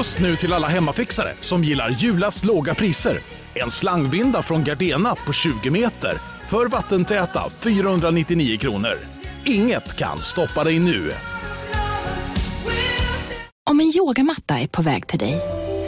Just nu till alla hemmafixare som gillar julast låga priser. En slangvinda från Gardena på 20 meter för vattentäta 499 kronor. Inget kan stoppa dig nu. Om en yogamatta är på väg till dig,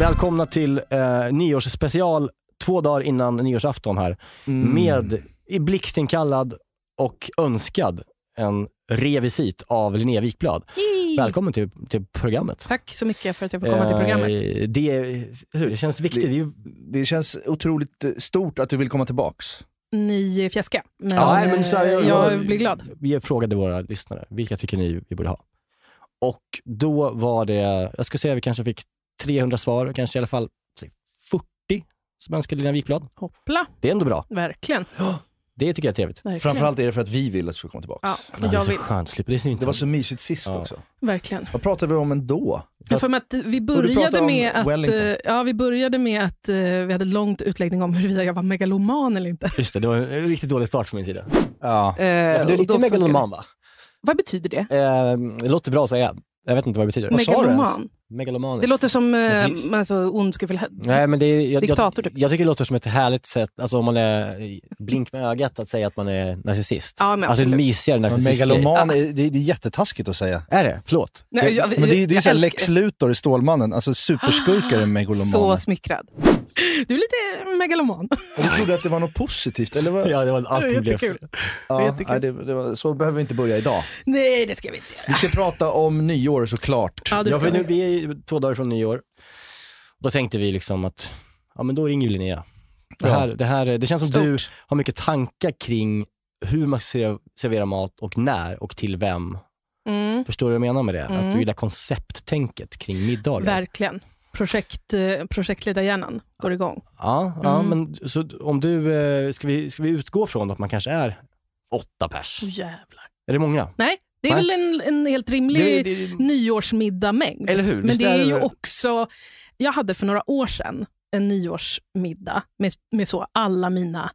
Välkomna till eh, nyårsspecial två dagar innan nyårsafton här. Med i blixtinkallad och önskad en revisit av Linnea Wikblad. Välkommen till, till programmet. Tack så mycket för att jag får komma till programmet. Eh, det, hur, det känns viktigt. Vi, Det känns otroligt eh, stort att du vill komma tillbaks. Ni fjäska, men, Ja, nej, men så här, eh, jag- jag, jag- blev glad. vi frågade våra lyssnare, vilka tycker ni vi borde ha? Och då var det, jag ska säga vi kanske fick 300 svar, kanske i alla fall säg 40 som önskade Linnea Wikblad. Hoppla, Det är ändå bra. verkligen. Det tycker jag är trevligt. verkligen. Framförallt är det för att vi vill att du ska komma tillbaks. Ja, det är jag så vill. skönt, slipper det. inte Det var så mysigt sist Ja. också. Verkligen. Vad pratade vi om ändå? Jag får med att vi pratar började om med att, Wellington. eh, ja, vi började med att eh, vi hade långt utläggning om huruvida jag var megaloman eller inte. Just det, det var en riktigt dålig start från min sida. Ja. Eh, Ja, du är och lite megaloman va? Vad betyder det? Eh, det låter bra att säga. Jag vet inte vad det betyder. Vad sa du ens? Megaloman? Megalomaniskt. Det låter som eh, det- alltså, ondskefull Nej, men det är, jag, Diktator, jag, typ. jag tycker det låter som ett härligt sätt, alltså om man är blink med ögat, att säga att man är narcissist. Ja, men alltså en absolut. mysigare narcissist. megaloman, är, det, är, det är jättetaskigt att säga. Är det? Förlåt. Nej, jag- Men det, är- det är jag såhär Lex Luthor i Stålmannen, alltså superskurkar är megalomaner. Så smickrad. Du är lite megaloman. Och du trodde att det var något positivt, eller vad? Ja, det var allting blev... Jättekul. Ja, nej, det, det var, så behöver vi inte börja idag. Nej, det ska vi inte göra. Vi ska prata om nyår såklart. Ja, det Ja, ska för nu, vi är två dagar från nyår. Då tänkte vi liksom att, ja men då ringer ju Linnea. Det, här, det, här, det känns som Stort. du har mycket tankar kring hur man ska servera- mat och när och till vem. Mm, Förstår du vad jag menar med det? Att Mm. du gillar koncepttänket kring middagar. verkligen. Projekt, eh, projektledarhjärnan går igång. Ja, ja Mm. men så om du, eh, ska vi, ska vi utgå från att man kanske är åtta pers? Åh jävlar. Är det många? Nej, det är Nej. väl en, en helt rimlig Det, det, nyårsmiddag-mängd. eller hur? Men Visst det är det- ju också... Jag hade för några år sedan en nyårsmiddag med, med så alla mina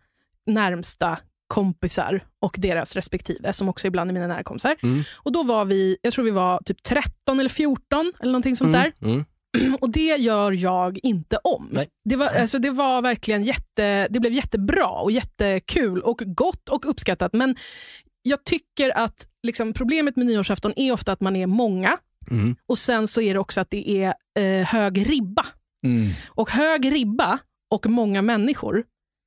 närmsta kompisar och deras respektive, som också ibland är mina närkompisar. Mm. Och då var vi, jag tror vi var typ 13 eller 14 eller någonting sånt där. Mm. Mm. Och det gör jag inte om. Nej. Det, var, alltså, det var verkligen jätte, det blev jättebra och jättekul och gott och uppskattat. Men jag tycker att liksom, problemet med nyårsafton är ofta att man är många Mm. och sen så är det också att det är eh, hög ribba. Mm, Och hög ribba och många människor,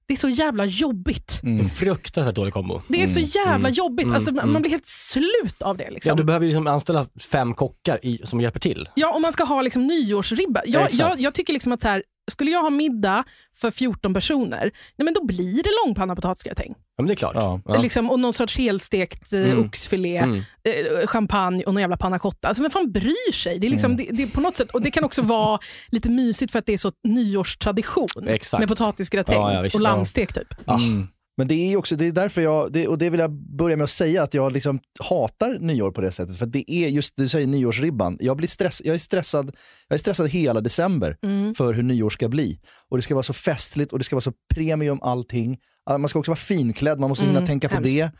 det är så jävla jobbigt. mm. Fruktansvärt dålig kombo. Det är så jävla mm, jobbigt. mm, alltså, man- mm. Man blir helt slut av det. Ja, Liksom. du behöver liksom anställa fem kockar i, som hjälper till. Ja, om man ska ha liksom nyårsribba. Ja, Jag, exakt. jag, jag tycker liksom att så här, skulle jag ha middag för 14 personer, nej, men då blir det långpanna potatisgratäng. Ja, men det är klart. Ja. Ja. Liksom, och någon sorts helstekt eh, Mm. oxfilé, Mm. eh, champagne och någon jävla panna cotta. Alltså, vem fan bryr sig? Det är, liksom, Mm. det, det är på något sätt, och det kan också vara lite mysigt för att det är så nyårstradition Exakt. med potatisgratäng Ja, ja, visst, och ja. lammstek. Typ. Mm. Men det är också, det är därför jag, det, och det vill jag börja med att säga, att jag liksom hatar nyår på det sättet. För det är just, du säger nyårsribban, jag, blir stress, jag, är stressad, jag är stressad hela december Mm. för hur nyår ska bli. Och det ska vara så festligt och det ska vara så premium allting. Man ska också vara finklädd, man måste hinna Mm, tänka på hemskt. det.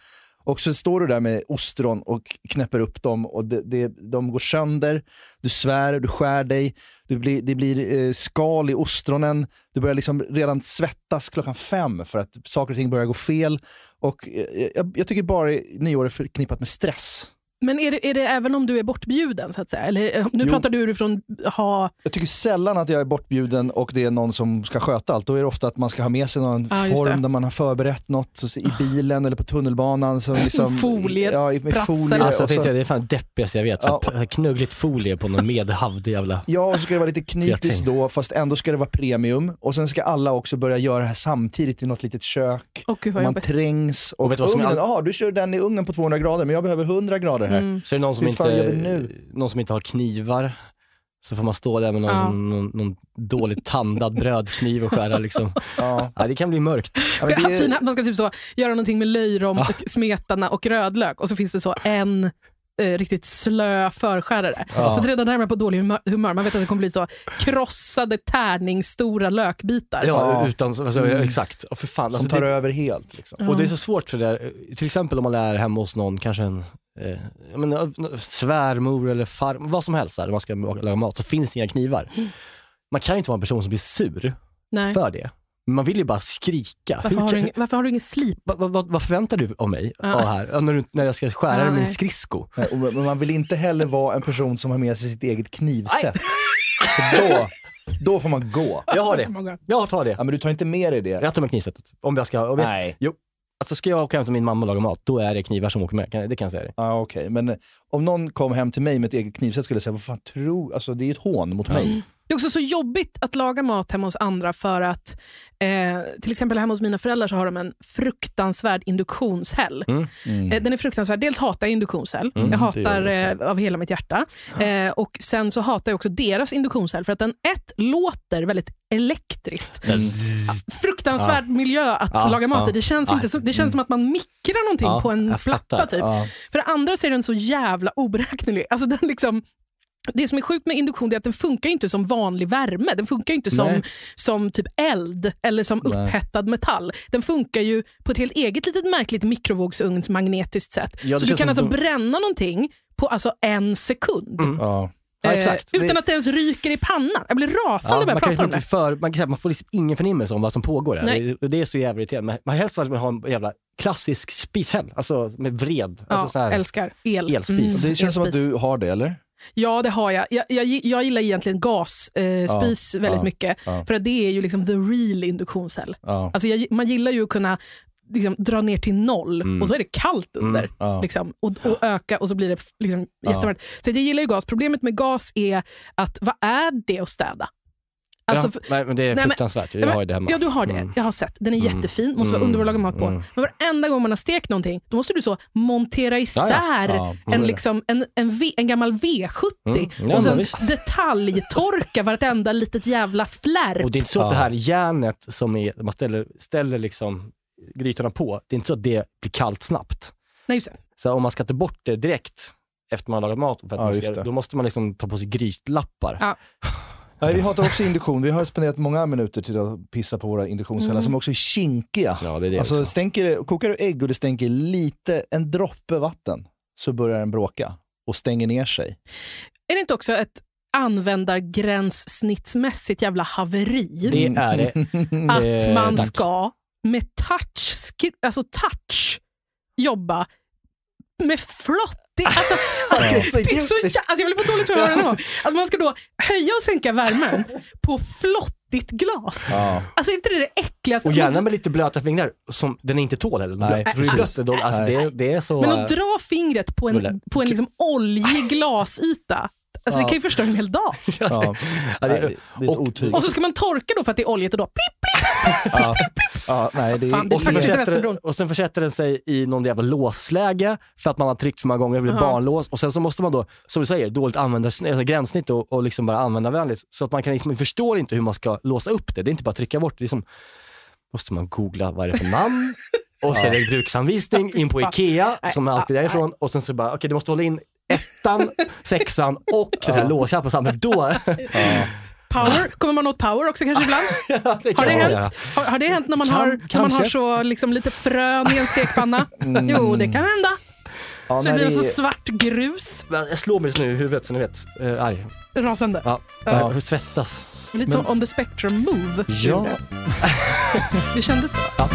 Och så står du där med ostron och knäpper upp dem och det, det, de går sönder. Du svär, du skär dig, du blir, det blir eh, skal i ostronen. Du börjar liksom redan svettas klockan fem för att saker och ting börjar gå fel. Och eh, jag, jag tycker bara nyår är förknippat med stress. Men är det, är det även om du är bortbjuden så att säga? Eller eh, nu Jo. pratar du utifrån ha... Jag tycker sällan att jag är bortbjuden och det är någon som ska sköta allt. Då är det ofta att man ska ha med sig någon det. form där man har förberett något så, i bilen eller på tunnelbanan. Så liksom, Folie, ja, med folie. Alltså, så, är, det är fan det deppigaste jag vet. Så Ja. p- Knuggligt folie på någon medhavd jävla... Ja, och så ska det vara lite knitis Geting. då, fast ändå ska det vara premium. Och sen ska alla också börja göra det här samtidigt i något litet kök. Åh gud man jobbigt. trängs. Och, Och vet du vad som är ugnen, all- ja du kör den i ugnen på 200 grader, men jag behöver 100 grader här. Mm. Så är det någon som, Hur inte, någon som inte har knivar. Så får man stå där med någon, Ja. som, någon, någon dåligt tandad brödkniv och skära liksom. Ja. Ja, det kan bli mörkt. Ja, men det är- Fina, man ska typ så, göra någonting med löjrom, och smetana och rödlök och så finns det så en eh, riktigt slö förskärare. Ja. Så att redan där är man på dålig humör. Man vet att det kommer bli så krossade tärningsstora lökbitar. Ja, Ja. utan, alltså, Mm. exakt. Och för fan, som alltså, tar det, över helt. Liksom. Och det är så svårt för det till exempel om man är hemma hos någon, kanske en eh, jag menar, svärmor eller farmor, vad som helst där, man ska laga mat, så finns det inga knivar. Man kan ju inte vara en person som blir sur Nej. för det. Man vill ju bara skrika. Varför, Hur har kan- du varför har du ingen slip? vad, vad, vad, vad förväntar du av mig Ja. ja. här? När, du, när jag ska skära Ja, med min skridsko? Men man vill inte heller vara en person som har med sig sitt eget knivset. För då, då får man gå. Jag har det. Jag tar det. Ja, men du tar inte med dig det? Jag tar med knivsättet. Om jag ska, och vet, Nej. Jo. Alltså ska jag åka hem till min mamma och laga mat, då är det knivar som åker med. Kan- Det kan jag säga dig. Ja, okej. Men eh, om någon kom hem till mig med ett eget knivset skulle jag säga, vad fan tror, alltså det är ett hån mot mig. Det är också så jobbigt att laga mat hemma hos andra för att eh, till exempel hemma hos mina föräldrar så har de en fruktansvärd induktionshäll. Mm. Eh, den är fruktansvärd. Dels hatar jag induktionshäll. Mm, jag hatar jag eh, av hela mitt hjärta. Eh, och Sen så hatar jag också deras induktionshäll för att den ett låter väldigt elektriskt. Fruktansvärd miljö att Ja, laga mat i. ja. Det känns, Ja. inte som, det känns som att man mikrar någonting Ja, på en platta. Typ. Ja. För det andra så är den så jävla oberäknelig. Alltså den liksom, det som är sjukt med induktion är att den funkar inte som vanlig värme. Den funkar ju inte som, Nej. som typ eld eller som Nej. upphettad metall. Den funkar ju på ett helt eget litet märkligt mikrovågsugnsmagnetiskt sätt. Ja, så du kan alltså de- bränna någonting på alltså en sekund. Ja. Ja, Eh, exakt. utan Det- att det ens ryker i pannan. Jag blir rasande Ja, när man, jag pratar om det. för, man, kan säga, man får liksom ingen förnimmelse om vad som pågår. Det, det är så jävla irriterande. Man, man helst vill ha en jävla klassisk spishäll, alltså med vred. Ja, Alltså så här. älskar el. Mm, Elspis. Det känns som att elspis. du har det, eller? Ja, det har jag. Jag, jag, jag gillar egentligen gasspis eh, spis väldigt ja, mycket. ja. För att det är ju liksom the real induktionscell. Ja. Alltså jag, man gillar ju att kunna liksom, dra ner till noll Mm. och så är det kallt under. ja. Liksom, och, och öka och så blir det liksom, Ja. jättevarmt. Så jag gillar ju gas. Problemet med gas är att vad är det att städa? Alltså, ja, för- nej, men det är fruktansvärt. Ja, Jag har ju det hemma. Ja, du har det. Mm. Jag har sett. Den är Mm. jättefin, måste vara Mm. underbar att laga mat på. Mm. Men varenda gång man har stekt någonting, då måste du så montera isär Ja, en, Mm. liksom, en, en, v, en gammal V70 Mm. Ja, och sen detaljtorka vartenda litet jävla flärp. Och det är inte så att Ja. det här järnet som är, man ställer, ställer liksom grytorna på, det är inte så att det blir kallt snabbt. Nej, just det. Så om man ska ta bort det direkt efter man har lagat mat, för att Ja, man ska, då måste man liksom ta på sig grytlappar. Nej, vi hatar också induktion. Vi har spenderat många minuter till att pissa på våra induktionshällar Mm. som också är kinkiga. Ja, det är det Alltså, också. stänker kokar du ägg och det stänker lite, en droppe vatten, så börjar den bråka och stänger ner sig. Är det inte också ett användargränssnittsmässigt jävla haveri? Det är det. att Eh, man ska med touch, alltså touch jobba med flottig... Alltså, att det, det är så, jä- alltså jag blir på dåligt humör ändå. Att man ska då höja och sänka värmen på flottigt glas. Ja. Alltså är inte det det äckligaste? Och gärna med lite blöta fingrar som den inte tål heller. Nej, det blött, då, alltså det, det är så... Men att dra fingret på en, på en liksom oljig glasyta, alltså det kan ju förstöra en hel dag. Ja. Ja, det- det, är ett och- otyg. Och så ska man torka då för att det är oljigt och då pip, är, det är och, sen försätter, Västerbron. och sen försätter den sig i någon jävla låsläge för att man har tryckt för många gånger, det blir barnlås. Och sen så måste man då, som du säger, dåligt använda alltså gränssnitt och, och liksom bara användarvänligt. Så att man kan liksom, man förstår inte hur man ska låsa upp det. Det är inte bara att trycka bort det. är som, måste man googla vad är det för namn? Och så är det bruksanvisning in på Ikea, som alltid är därifrån. Och sen så bara, okej du måste hålla in ettan, sexan och den här låsknappen samtidigt. Då, Power, kommer man åt power också kanske ibland? det Har det, kan man göra. hänt? Har, har det hänt när man Kan- har, när man har så liksom lite frön i en stekpanna? Jo, det kan hända. ja, Så det blir det alltså är- svart grus. Jag slår mig just nu i huvudet så ni vet. Uh, arg. Rasande. Ja, Ja. jag svettas. Lite som on the spectrum move. Ja. Det kändes så. Happy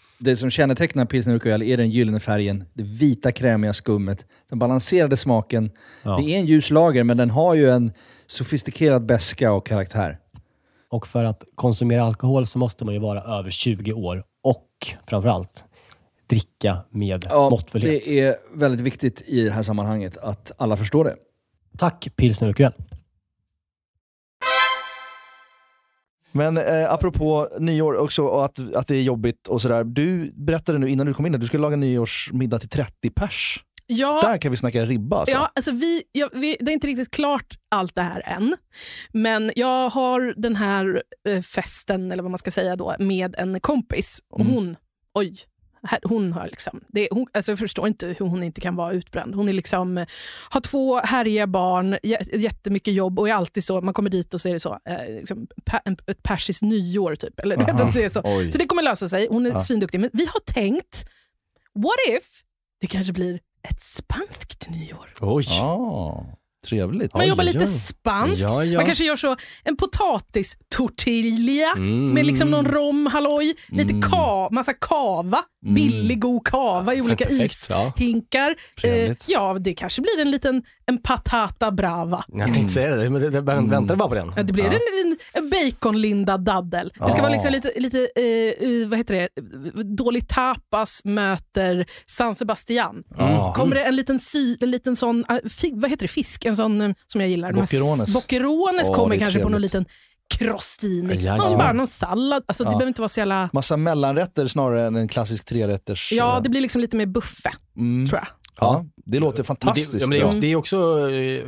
Det som kännetecknar pilsner Urquell är den gyllene färgen, det vita krämiga skummet, den balanserade smaken. Ja. Det är en ljus lager, men den har ju en sofistikerad beska och karaktär. Och för att konsumera alkohol så måste man ju vara över 20 år och framförallt dricka med måttfullhet. det är väldigt viktigt i det här sammanhanget att alla förstår det. Tack pilsner Urquell. Men eh, apropå nyår också och att, att det är jobbigt och sådär. Du berättade nu innan du kom in att du skulle laga nyårsmiddag till 30 pers. Ja, Där kan vi snacka ribba alltså. Ja, alltså vi, ja, vi, det är inte riktigt klart allt det här än. Men jag har den här eh, festen, eller vad man ska säga då, med en kompis. Och Mm. hon, oj, hon har liksom, det, hon, alltså jag förstår inte hur hon inte kan vara utbränd. Hon är liksom, eh, har två härliga barn, jä- jättemycket jobb och är alltid så, man kommer dit och så är det så, eh, liksom, ett persiskt nyår typ. Eller, Aha, det är så. oj. så det kommer lösa sig, hon är Ja. svinduktig. Men vi har tänkt, what if det kanske blir ett spanskt nyår? Oj. Ah, trevligt. Man jobbar lite spanskt. Ja, ja. Man kanske gör så en potatis-tortilla Mm. med liksom någon rom, halloj, lite Mm. ka, massa kava, Mm. Billig god kava i olika Perfekt, ja. ishinkar. Eh, Trevligt. ja, det kanske blir en liten en patata brava. Jag tänkte säga det, men det, det, Mm. väntar bara på den. Ja, Det blir en, en, en baconlindad daddel. Det ska Ja. vara liksom lite, lite eh, eh, vad heter det, dålig tapas möter San Sebastian. Ja. Kommer det en liten, sy, en liten sån, eh, vad heter det, fisk? En sån eh, som jag gillar. Boccherones. Boccherones kommer kanske på någon trevligt. liten crostini. Jajamän. Någon, bara någon sallad. Alltså, Det Ja. behöver inte vara så jävla... Massa mellanrätter snarare än en klassisk trerätters. Ja, eh, det blir liksom lite mer buffe, mm. tror jag. Ja, det låter Men fantastiskt. det, ja, men det, bra. är, det är också eh,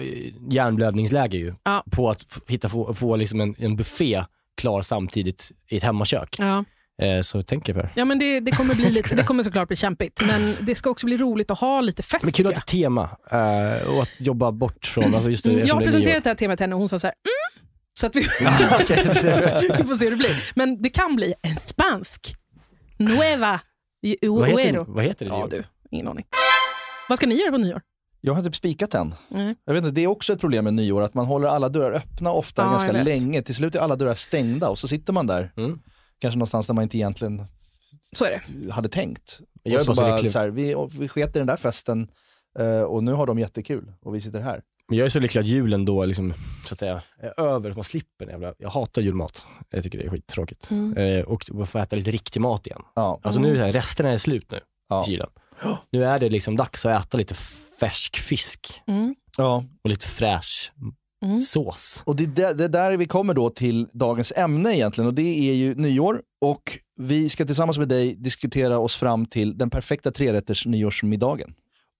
hjärnblödningsläge ju. Ja. På att f- hitta, få, få liksom en, en buffé klar samtidigt i ett hemmakök. Ja. Eh, så tänk er för. Ja, men det, det, kommer bli lite, det kommer såklart bli kämpigt, men det ska också bli roligt att ha lite fest. Men kul tycker att ha ett tema eh, och att jobba bort från, alltså just det, Mm, jag har det är presenterat det här temat till henne och hon sa så här, mm. Så att vi, vi får se hur det blir. Men det kan bli en spansk Nueva i vad, heter, vad heter det? Ja du, ingen aning. Vad ska ni göra på nyår? Jag har inte spikat än. Nej. Jag vet inte, det är också ett problem med nyår, att man håller alla dörrar öppna ofta Ja, ganska länge. Till slut är alla dörrar stängda och så sitter man där, Mm. kanske någonstans där man inte egentligen Så är det. hade tänkt. Jag är och så bara så här, vi, vi sket i den där festen eh, och nu har de jättekul och vi sitter här. Men jag är så lycklig att julen då liksom, så att säga, är över, att man slipper den jävla, jag hatar julmat. Jag tycker det är skittråkigt. Mm. Eh, och och få äta lite riktig mat igen. Ja. Alltså nu, är resterna är slut nu Ja. i kylen. Nu är det liksom dags att äta lite färsk fisk Mm. ja. och lite fräsch Mm. sås. Och det, är där- det är där vi kommer då till dagens ämne egentligen och det är ju nyår och vi ska tillsammans med dig diskutera oss fram till den perfekta trerätters nyårsmiddagen.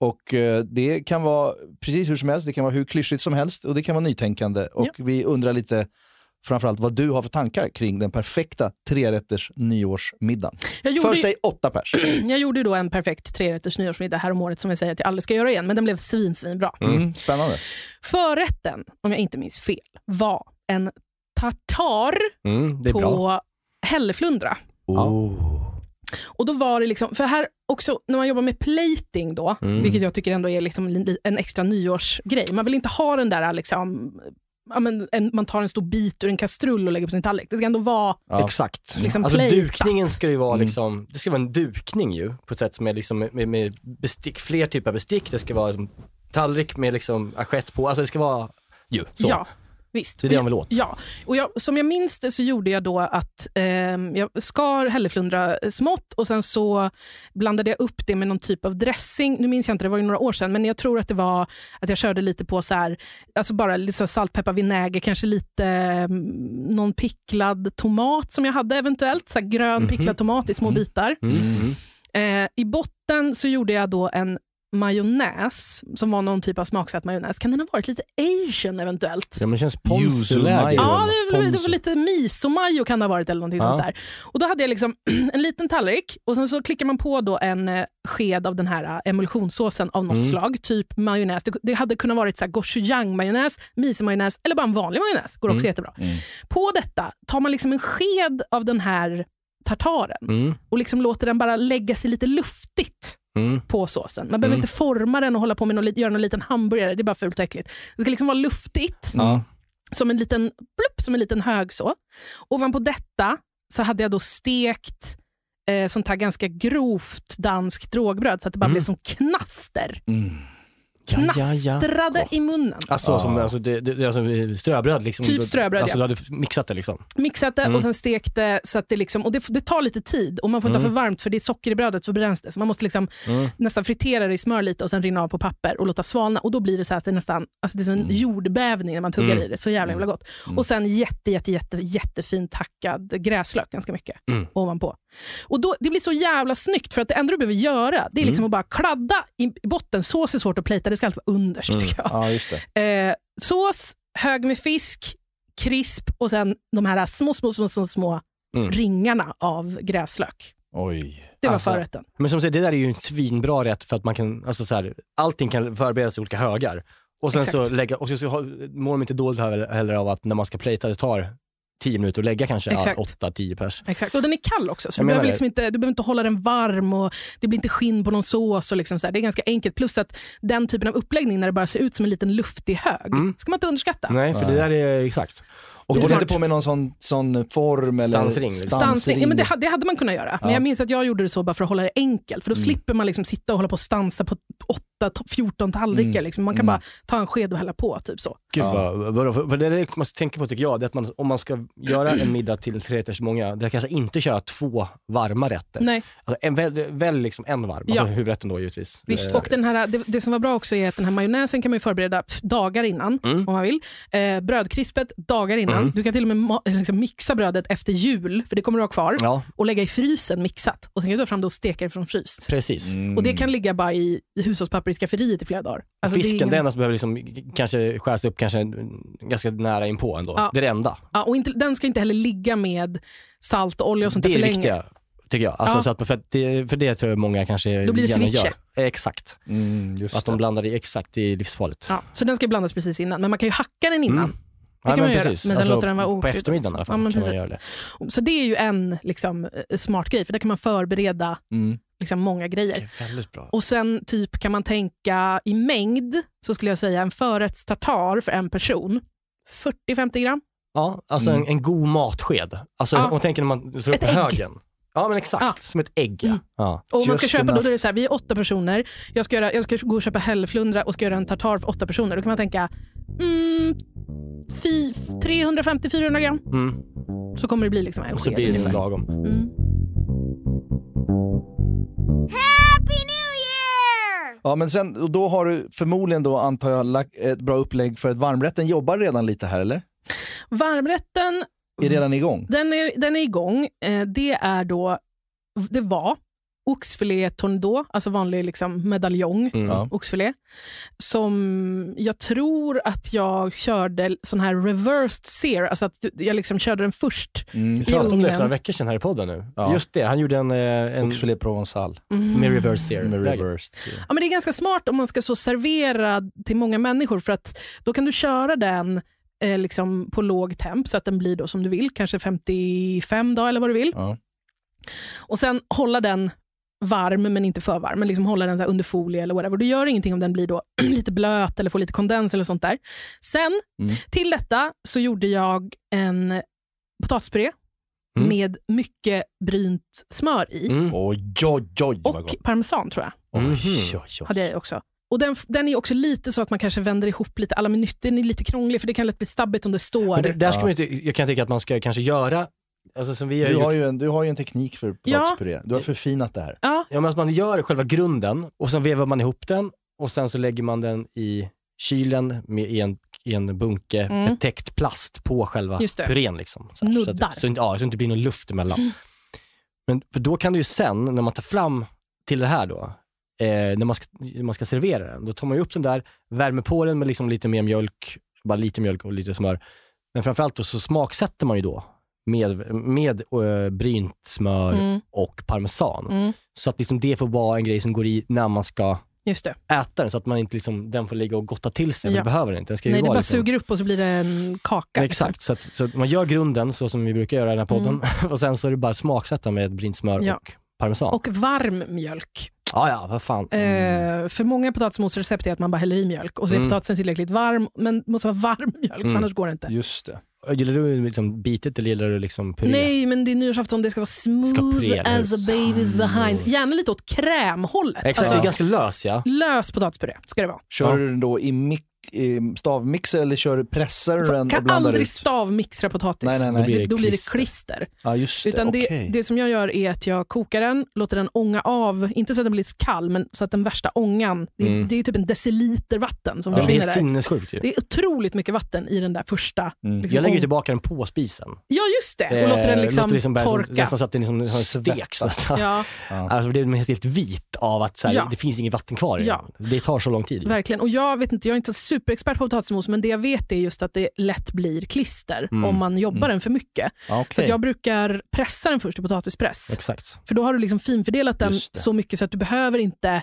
Och eh, det kan vara precis hur som helst, det kan vara hur klyschigt som helst och det kan vara nytänkande. Och vi undrar lite framförallt vad du har för tankar kring den perfekta trerätters nyårsmiddagen. Jag För gjorde, sig åtta pers. jag gjorde ju då en perfekt trerätters nyårsmiddag här om året som jag säger att jag aldrig ska göra igen, men den blev svin, svin bra. Mm, spännande. Förrätten, om jag inte minns fel, var en tartar Mm, det är på bra. hälleflundra. Oh. Och då var det liksom, för här också när man jobbar med plating då, Mm. vilket jag tycker ändå är liksom li- en extra nyårsgrej. Man vill inte ha den där liksom, ja, men en, man tar en stor bit ur en kastrull och lägger på sin tallrik. Det ska ändå vara, Ja. Exakt. Liksom alltså dukningen ska ju vara Mm. liksom, det ska vara en dukning ju på ett sätt som är liksom med, med bestick, fler typer av bestick. Det ska vara liksom tallrik med liksom assiett på, alltså det ska vara ju så. ja visst. Det är det han vill åt. Ja, och jag, som jag minns det så gjorde jag då att ehm, jag skar hälleflundra smått och sen så blandade jag upp det med någon typ av dressing. Nu minns jag inte, det var ju några år sedan, men jag tror att det var att jag körde lite på så här, alltså bara här salt, peppar, vinäger, kanske lite mm, någon picklad tomat som jag hade eventuellt, så grön picklad tomat i små bitar. Mm. Mm. Eh, I botten så gjorde jag då en majonnäs, som var någon typ av smaksatt majonnäs. Kan den ha varit lite asian eventuellt? Ja men det känns ponzuläge. mayo. Ja, det var, det var lite miso-majo kan det ha varit eller någonting Ja. sånt där. Och då hade jag liksom en liten tallrik och sen så klickar man på då en eh, sked av den här eh, emulsionssåsen av något Mm. slag, typ majonnäs. Det, det hade kunnat varit så gochujang-majonnäs, miso-majonnäs eller bara en vanlig majonnäs. Går också Mm. jättebra. Mm. På detta tar man liksom en sked av den här tartaren Mm. och liksom låter den bara lägga sig lite luftigt Mm. på såsen. Man behöver Mm. inte forma den och hålla på med någon, göra någon liten hamburgare. Det är bara fult och äckligt. Det ska liksom vara luftigt, Ja. som en liten plupp, som en liten hög så. Ovanpå detta så hade jag då stekt eh, sånt här ganska grovt danskt rågbröd så att det bara Mm. blev som knaster. Mm. Ja, ja, ja. Knastrade i munnen. Alltså, Ja. som, alltså, det, det, det är alltså ströbröd liksom. Typ ströbröd, Alltså ja. du hade mixat det liksom. Mixat det Mm. och sen stekt det. Så att det, liksom, och det, det tar lite tid och man får inte ha Mm. för varmt för det är socker i brödet så bränns det. Så man måste liksom Mm. nästan fritera det i smör lite och sen rinna av på papper och låta svalna. Och då blir det så här att det är nästan alltså det är som en jordbävning när man tuggar Mm. i det. Så jävla jävla gott. Och sen jätte, jätte, jätte, jättefint hackad gräslök ganska mycket Mm. ovanpå. Och då, Det blir så jävla snyggt för att det enda du behöver göra det är liksom att bara kladda i botten. Sås är svårt att plita, det ska alltid vara underst tycker jag. Ja. Eh, sås, hög med fisk, krisp och sen de här små, små, små, små, små Mm. ringarna av gräslök. Oj. Det var Alltså, förrätten. Men som sagt, det där är ju en svinbra rätt för att man kan, alltså så här, allting kan förberedas i olika högar. Och sen Exakt. så lägga, och så, så mår de inte dåligt heller heller av att när man ska plata det tar 10 minuter att lägga kanske Exakt. 8-10 pers. Exakt. Och den är kall också, så Jag du behöver, liksom inte, du behöver inte hålla den varm och det blir inte skinn på någon sås. Och liksom så här. Det är ganska enkelt. Plus att den typen av uppläggning när det bara ser ut som en liten luftig hög, Mm. ska man inte underskatta. Nej, för det där är exakt. Och håller inte på med någon sån, sån form eller Stansring, liksom. Stansning, ja, men det, det hade man kunnat göra, men Ja. jag minns att jag gjorde det så bara för att hålla det enkelt. För då slipper man liksom sitta och hålla på och stansa på 8-14 tallrikar. Mm. Liksom. Man kan bara ta en sked och hälla på. Typ så. Gud vad, vad, vad, vad det är det man ska tänka på tycker jag, det är att man, om man ska göra en middag till tre rätters många, det är kanske inte köra två varma rätter. Nej. Alltså en, väl, väl liksom en varm, alltså Ja. huvudrätten då givetvis. Visst, Eh, och den här, det, det som var bra också är att den här majonnäsen kan man ju förbereda dagar innan Mm. om man vill. Eh, brödkrispet dagar innan. Mm. Du kan till och med liksom mixa brödet efter jul, för det kommer du ha kvar, Ja, och lägga i frysen mixat. Och Sen kan du ta fram det och steka det från fryst. precis. Mm. Och Det kan ligga bara i i hushållspapper i skafferiet i flera dagar. Alltså, Fisken, det är det enda som behöver liksom, kanske skäras upp kanske ganska nära inpå ändå. Ja. Det är det enda. ja, och inte, den ska inte heller ligga med salt och olja och sånt Det där är för det länge. viktiga, tycker jag. Alltså, Ja. så att, för, det, för det tror jag många kanske Då blir det ceviche. gör. Exakt. Mm, just Att de det. blandar i exakt, det är livsfarligt. Ja, så den ska blandas precis innan, men man kan ju hacka den innan. Mm. Det kan Ja, man men göra, precis. men sen Alltså, låter den vara På okryddad eftermiddagen i alla fall Ja, men kan man precis. göra det. Så det är ju en liksom, eh, smart grej, för där kan man förbereda Mm. Liksom, många grejer. Och sen typ kan man tänka i mängd, så skulle jag säga en förrättstartar för en person. 40-50 gram. Ja, alltså Mm. en, en god matsked. Alltså Ja. om man tänker när man slår upp ägg. högen. Ja men exakt, Ja. som ett ägg ja. Mm. ja. Och om man ska köpa då, enough. då är det så här, vi är åtta personer. Jag ska, göra, jag ska gå och köpa hällflundra och ska göra en tartar för åtta personer. Då kan man tänka mm, fy- 350-400 gram. Mm. Så kommer det bli liksom en Och så sked blir det ungefär. lagom. Mm. Ja, men sen, och då har du förmodligen då, antar jag, lagt ett bra upplägg för att varmrätten jobbar redan lite här, eller? Varmrätten, Är redan igång? den är, den är igång. Eh, det är då, det var oxfilé tourneau, alltså vanlig liksom medaljong. Mm. Oxfilé. Som jag tror att jag körde sån här reversed sear, alltså att jag liksom körde den först. Mm. Vi pratade om det för några veckor sedan här i podden nu. Ja. Just det, han gjorde en, eh, en Oxfilé provençal med reverse sear. med reversed. sear. Ja, men det är ganska smart om man ska så servera till många människor för att då kan du köra den eh, liksom på låg temp så att den blir då som du vill, kanske 55 dagar eller vad du vill. Ja. Och sen hålla den varm men inte för varm, men liksom hålla den så här under folie eller whatever. Det gör ingenting om den blir då lite blöt eller får lite kondens eller sånt där. Sen Mm. till detta så gjorde jag en potatispuré Mm. med mycket brynt smör i Mm. Oj, oj, oj och parmesan tror jag. Mhm. Oj, oj, hade jag också. Och den, den är också lite så att man kanske vänder ihop lite alla minuter. Den är lite krånglig för det kan lätt bli stabbigt om det står. Men det, där ska Ja. man inte, jag kan tycka att man ska kanske göra, alltså som vi har Du gjort, har, ju en, du har ju en teknik för potatispuré. Du har förfinat det här. Ja, ja, men att man gör själva grunden och sen vevar man ihop den och sen så lägger man den i kylen med, i, en, i en bunke Mm. med täckt plast på själva purén. Liksom, så, här, så, Nuddar. att, så, inte- ja, så det inte blir någon luft emellan. Men för då kan du ju sen, när man tar fram till det här då, eh, när man ska, man ska servera den, då tar man ju upp den där, värmer på den med liksom lite mer mjölk, bara lite mjölk och lite smör. Men framförallt då så smaksätter man ju då med, med äh, brynt smör Mm. och parmesan. Mm. Så att liksom det får vara en grej som går i när man ska just det. äta den, så att man inte liksom, den får ligga och gotta till sig. Ja. Man behöver den inte. Den ska ju Nej, det bara liksom, suger upp och så blir det en kaka. liksom. Exakt, så, att, så att man gör grunden så som vi brukar göra i den här podden och sen så är det bara smaksätta med brynt smör Ja. och parmesan. Och varm mjölk. ja, ja, vad fan. Eh, för många potatismosrecept är att man bara häller i mjölk och så är Mm. potatisen tillräckligt varm, men det måste vara varm mjölk, för Mm. annars går det inte. Just det. Gillar du liksom bitet eller gillar du liksom puré? Nej, men det är nyårsafton, det ska vara smooth eller as a baby's behind. Gärna lite åt krämhållet. Exakt, Alltså, är ganska lös ja. Lös potatispuré ska det vara. Kör Ja. du den då i, mik- i stavmixer eller kör pressar du den och kan blandar aldrig ut? stavmixtra potatis. Nej, nej, nej. Då blir det då blir det klister. Ja, just det. Utan det, Okej. det som jag gör är att jag kokar den, låter den ånga av, inte så att den blir kall, men så att den värsta ångan, det, är- Mm. det är typ en deciliter vatten som Det är försvinner där. sinnessjukt ju. Det är otroligt mycket vatten i den där första. Mm. Liksom, Jag lägger tillbaka den på spisen. Ja, just det. Och låter den Eh, liksom, låter liksom bara som- torka. Nästan så att den liksom, liksom steks nästan. Ja, Alltså, det blir helt vit av att så här, Ja. det finns inget vatten kvar i Ja. den. Det tar så lång tid. verkligen. Och jag vet inte, jag är inte superexpert på potatismos, men det jag vet är just att det lätt blir klister Mm. om man jobbar den för mycket. Ja, Så jag brukar pressa den först i potatispress. Exakt. För då har du liksom finfördelat den det. så mycket så att du behöver inte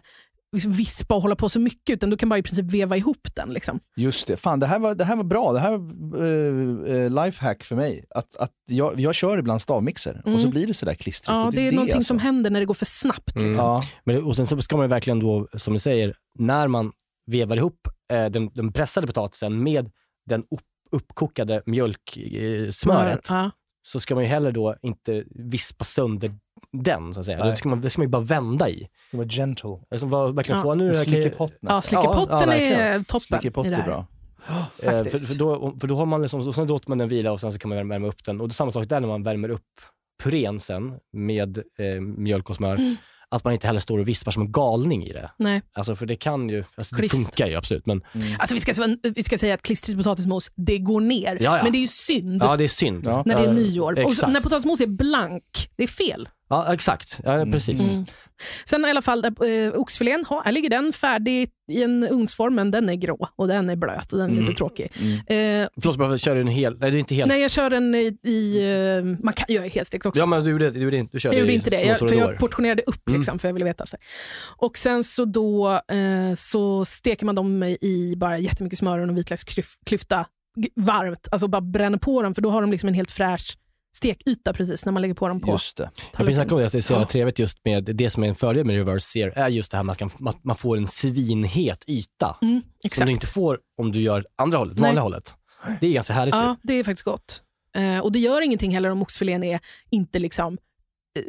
liksom vispa och hålla på så mycket, utan du kan bara i princip veva ihop den. Liksom. Just det. Fan, det här var, det här var bra. Det här var uh, lifehack för mig. Att, att jag, jag kör ibland stavmixer och så blir det sådär klistrigt. Mm. Ja, Och det är någonting alltså. som händer när det går för snabbt. Mm. Liksom. Ja, Men, det- och sen så ska man ju verkligen då, som du säger, när man vevar ihop eh, den, den pressade potatisen med den upp, uppkokade mjölksmöret eh, Ja. så ska man ju heller då inte vispa sönder den, så att säga. Det ska, man, det ska man ju bara vända i. det var gentle. Alltså, vad, verkligen Ja. få, nu, En kan jag- slickepott Ja, slickepotten Ja, ja, är toppen. Slickepott i det är bra. Eh, För, för, då, för då har man liksom, och sen låter man den vila och sen så kan man värma upp den. Och det är samma sak där när man värmer upp purén sen med eh, mjölk och smör. Mm. Att man inte heller står och vispar som en galning i det. Nej. Alltså för det kan ju, alltså det funkar ju absolut men Alltså, vi, ska, vi ska säga att klistrigt potatismos, det går ner. Ja, ja. Men det är ju synd ja det är synd. När det är Ja, nyår. Och så, exakt. när potatismos är blank, det är fel. Exakt, ja, precis. Mm. Sen i alla fall, äh, oxfilén, ha, här ligger den färdig i en ugnsform, men den är grå och den är blöt och den är Mm. lite tråkig. Eh, Förlåt, kör du en hel, nej det är inte helt. nej, jag kör den i, i eh, man kan göra helstekt också. Ja men du gjorde, du gjorde, inte- du körde jag gjorde i inte det, jag, för jag portionerade upp Mm. liksom, för jag ville veta. Så. Och sen så då eh, så steker man dem i bara jättemycket smör och vitlöksklyfta varmt. Alltså bara bränner på dem, för då har de liksom en helt fräsch stekyta precis när man lägger på dem på Just det. Snacka om det, att det är så jävla trevligt just med det som är en fördel med reverse sear är just det här med att man, kan- att man får en svinhet yta. Mm, Som du inte får om du gör andra hållet, Nej. vanliga hållet. Det är ganska härligt Ja, ju. det är faktiskt gott. Eh, och det gör ingenting heller om oxfilén är inte liksom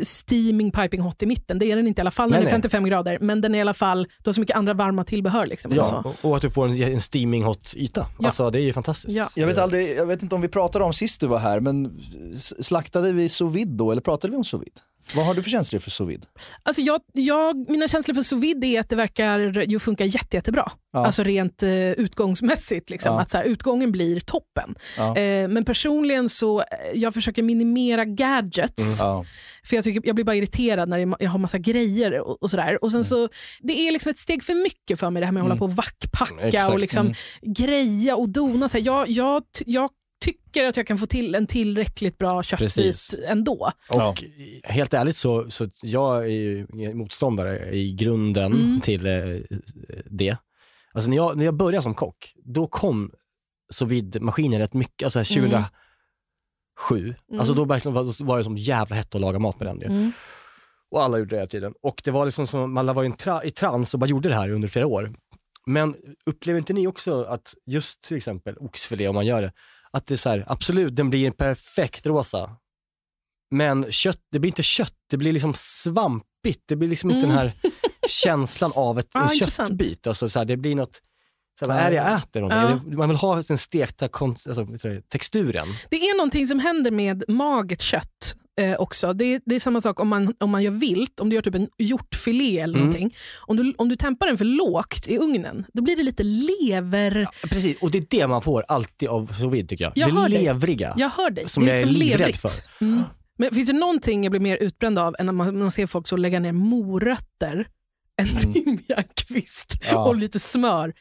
steaming piping hot i mitten. Det är den inte i alla fall när Nej, den är nej. 55 grader. Men den är i alla fall, du har så mycket andra varma tillbehör. Liksom, Ja, så. och- och att du får en, en steaming hot yta. Ja. Alltså det är ju fantastiskt. Ja. Jag vet, aldrig, jag vet inte om vi pratade om sist du var här, men slaktade vi sous vide då, eller pratade vi om sous vide? Vad har du för känslor för sous vide? Alltså jag, jag, mina känslor för sous vide är att det verkar ju funka jätte, jättebra. Ja. Alltså rent eh, utgångsmässigt. Liksom, Ja. att så här, utgången blir toppen. Ja. Eh, men personligen så eh, jag försöker minimera gadgets. Ja. För jag, tycker, jag blir bara irriterad när det jag har massa grejer och, och sådär. Och sen Mm. så, det är liksom ett steg för mycket för mig det här med att hålla på och vackpacka Exakt. och liksom Mm. greja och dona. Så här, jag, jag, jag tycker att jag kan få till en tillräckligt bra köttbit Precis. ändå. Och helt ärligt så, så jag är ju motståndare i grunden Mm. till eh, det. Alltså när jag, när jag började som kock, då kom sous vide-maskiner rätt mycket, alltså 2007. Mm. Alltså då verkligen var, var det som jävla hett att laga mat med den. ju. Mm. Och alla gjorde det hela tiden. Och det var liksom som, alla var i, tra, i trans och bara gjorde det här under flera år. Men upplever inte ni också att just till exempel oxfilé, om man gör det, att det är så här, absolut, den blir en perfekt rosa. Men kött, det blir inte kött, det blir liksom svampigt. Det blir liksom inte den här känslan av ett, Ja, en köttbit. Alltså så här, det blir något, så här, vad är det jag äter? någonting? Man vill ha den stekta alltså, texturen. Det är någonting som händer med magert kött eh, också. Det är, det är samma sak om man, om man gör vilt, om du gör typ en hjortfilé eller Mm. någonting. Om du, om du tempar den för lågt i ugnen, då blir det lite lever... Precis, och det är det man får alltid av sous vide tycker jag. Jag det hör dig. levriga. Jag hör dig. Som det är jag är liksom livrädd levrigt. för. Mm. Men finns det någonting jag blir mer utbränd av än när man, man ser folk så lägga ner morötter, en timjankvist Ja. och lite smör.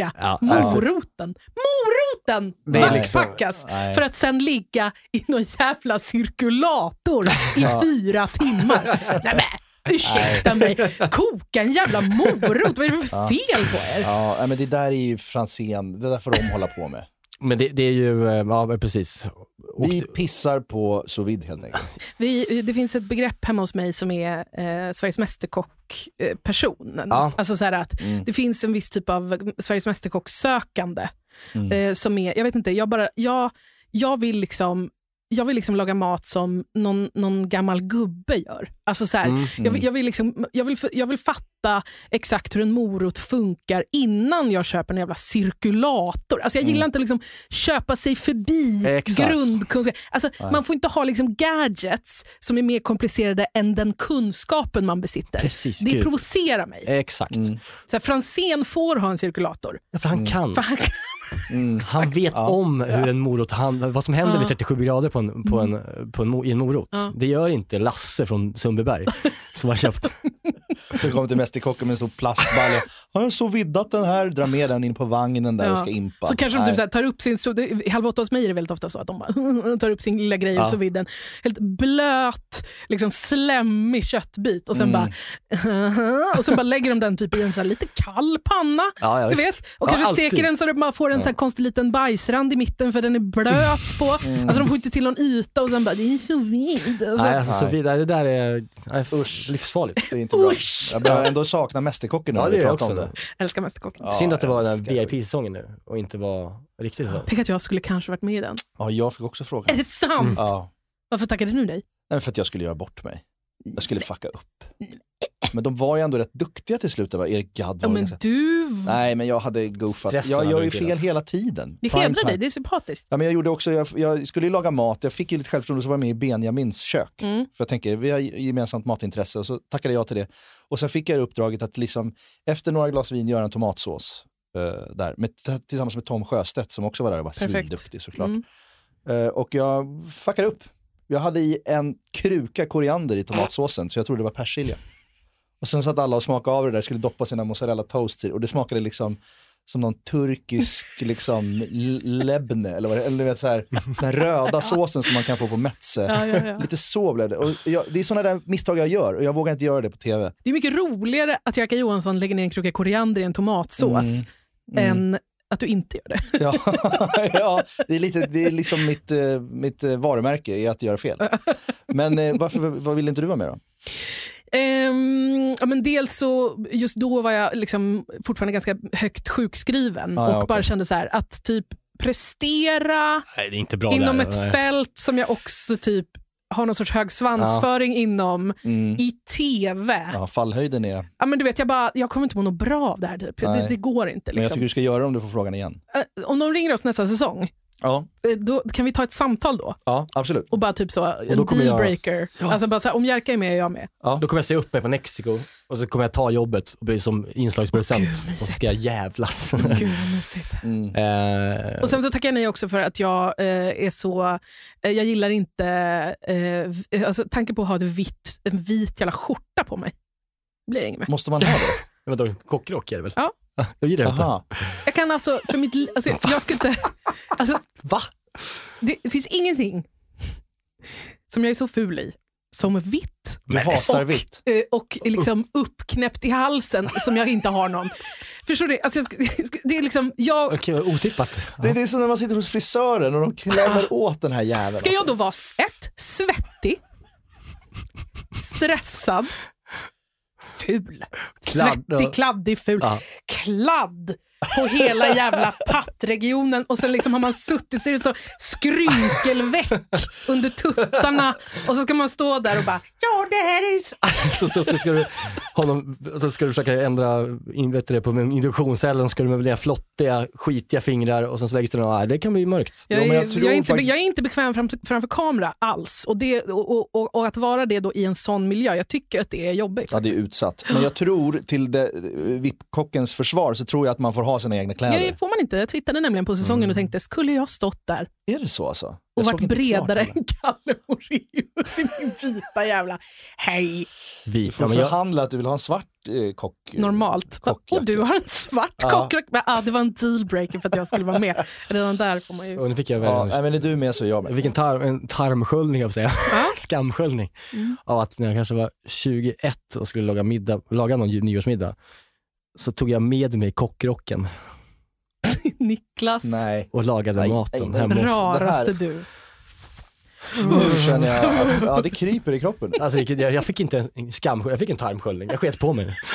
Vackpacka Ja, moroten. Moroten är liksom- vackpackas Nej. för att sen ligga i någon jävla cirkulator i fyra timmar. Nej, men, ursäkta mig, koka en jävla morot. Vad är det för fel på er? Ja, men det där är ju Franzén, det där får de hålla på med. Men det, det är ju, eh, ja precis. Vi pissar på sous vide helt enkelt. Vi, det finns ett begrepp hemma hos mig som är eh, Sveriges Mästerkock-personen. Ja. Alltså så här att Mm. Det finns en viss typ av Sveriges Mästerkock-sökande. Mm. Eh, som är, jag vet inte, jag, bara, jag, jag vill liksom jag vill liksom laga mat som någon, någon gammal gubbe gör. Alltså så här, Mm. jag, vill, jag, vill liksom, jag, vill, jag vill fatta exakt hur en morot funkar innan jag köper en jävla cirkulator. Alltså jag gillar inte liksom köpa sig förbi Exakt. grundkunskap. Alltså man får inte ha liksom gadgets som är mer komplicerade än den kunskapen man besitter. Precis, det gud. provocerar mig. Exakt. Mm. Så här, Franzén får ha en cirkulator. Ja, för han kan. För han, Mm. Han vet Ja. om hur en morot, han, vad som händer vid 37 grader på en, på en, på en, i en morot. Ja. Det gör inte Lasse från Sundbyberg som har köpt. Så kommer till Mästerkocken med en stor plastbalja. Har jag så viddat den här? Drar med den in på vagnen där och ska impa. Så kanske de typ så här, tar upp sin, så det, i Halv åtta hos mig är det väldigt ofta så att de bara, tar upp sin lilla grej Ja. och så vidden. Helt blöt, liksom slemmig köttbit och sen Mm. bara och sen bara lägger de den typ i en så här lite kall panna. Ja, ja, du visst. vet? Och Ja, kanske alltid. steker den så att man får en så här konstig liten bajsrand i mitten för den är blöt på. Mm. Alltså de får inte till någon yta och sen bara, det är så vid. Och så, Nej, alltså, så vidare. Det där är nej, livsfarligt. Det är inte bra. Usch! Jag börjar ändå sakna Mästerkocken nu Ja, när det vi pratar om också. Älskar Mästerkocken. Ja, Synd att det var den. VIP-säsongen nu och inte var riktigt så. Tänk att jag skulle kanske varit med i den. Ja, jag fick också Är frågan. det sant? Ja. Varför tackade du nej? Nej, för att jag skulle göra bort mig. Jag skulle fucka upp. Men de var ju ändå rätt duktiga till slut. Var Erik Gadd Ja, var men ganska- du... Nej, men jag hade goofat. Jag gör ju fel hela tiden. Det hedrar dig, det är sympatiskt. Ja, men jag gjorde också, jag, jag skulle ju laga mat, jag fick ju lite självförtroende så var jag med i Benjamins kök. Mm. För jag tänker, vi har gemensamt matintresse och så tackade jag till det. Och sen fick jag uppdraget att liksom, efter några glas vin göra en tomatsås. eh, där, med, tillsammans med Tom Sjöstedt som också var där och var Perfekt. svinduktig såklart. Mm. Eh, och jag fuckade upp. Jag hade i en kruka koriander i tomatsåsen så jag trodde det var persilja. Och sen satt alla och smakade av det där, skulle doppa sina mozzarella toasts i och det smakade liksom som någon turkisk liksom lebne eller vad det eller du vet så här, den röda såsen som man kan få på Metze. Ja, ja, ja. Lite så blev det. Och jag, det är sådana där misstag jag gör och jag vågar inte göra det på tv. Det är mycket roligare att Jerka Johansson lägger ner en kruka koriander i en tomatsås än att du inte gör det. Ja, ja det, är lite, det är liksom mitt, eh, mitt eh, varumärke är att göra fel. Men eh, varför, vad vill inte du vara med då? Ehm, ja, men dels så, just då var jag liksom fortfarande ganska högt sjukskriven Ah, ja, och okej. bara kände så här att typ prestera Nej, inom där. ett Nej. fält som jag också typ har någon sorts hög svansföring inom Mm. i TV. Ja. Ja, fallhöjden är... men du vet, jag, bara, jag kommer inte må något bra av det här. Typ. Det, det går inte. Men jag Liksom. tycker du ska göra det om du får frågan igen. Eh, Om de ringer oss nästa säsong, Ja, eh, då kan vi ta ett samtal då? ja absolut. Och bara typ så, kommer jag- dealbreaker. Alltså bara så här, om Jerka är med är jag med. Då kommer jag se upp mig på Mexiko och så kommer jag ta jobbet och bli som inslagsproducent. Och så ska jag jävlas. Gud. Mm. Eh, Och sen så tackar jag nej också för att jag eh, är så, eh, jag gillar inte, eh, alltså tanken på att ha ett vitt, en vit jävla skjorta på mig. Blir det inget med. Måste man ha det? Vadå, kockrock är det väl? Ja. Jag gillar det inte. Aha. Jag kan alltså, för mitt li- alltså, jag ska inte, alltså, Va? det, det finns ingenting som jag är så ful i som vitt Du hatar och, vitt. eh, och liksom uppknäppt i halsen som jag inte har någon. Förstår du? Alltså, det är liksom, jag, Okej, otippat. Det är det som när man sitter hos frisören och de klämmer åt den här jäveln. Ska jag alltså. då vara ett, svettig, stressad, ful. Kladd. Svettig, kladdig, ful. Ja. Kladd på hela jävla pattregionen och sen liksom har man suttit så är det så skrynkelveck under tuttarna och så ska man stå där och bara ja det här är så... så, så, så, ska du, honom, så ska du försöka ändra in, vet du, det, på en induktionscellen, ska du med välja flottiga, skitiga fingrar och sen så läggs det några, det kan bli mörkt. Jag, Jo, men är, jag tror jag, är inte, faktiskt- jag är inte bekväm framför, framför kamera alls och, det, och, och, och, och att vara det då i en sån miljö, jag tycker att det är jobbigt. Ja, det är utsatt. Men jag tror till det- VIP-kockens försvar så tror jag att man får ha sina egna kläder. Det får man inte. Jag twittrade nämligen på säsongen och tänkte, skulle jag stått där Är det så alltså? och Jag såg varit klart bredare det. än Kalle Moraeus i min vita jävla hej, Vi, Du får ja, men jag, förhandla att du vill ha en svart eh, kock. normalt. kockjacka. Och du har en svart Ja. kockrock. Ah, det var en dealbreaker för att jag skulle vara med. Redan där får man ju... och nu fick jag Ja, världens- nej, men är du med så är jag Jag med. fick en, tarm, en tarmsköljning, jag säga. Ja. skamsköljning. Mm. Av att när jag kanske var 21 och skulle laga, middag, laga någon nyårsmiddag, så tog jag med mig kockrocken Niklas, Nej. och lagade Nej, maten nej, nej. hemma hos raraste Det här- du. Nu känner jag att ja, det kryper i kroppen. Alltså, jag, jag fick inte en skam, jag fick en tarmsköljning. Jag sket på mig.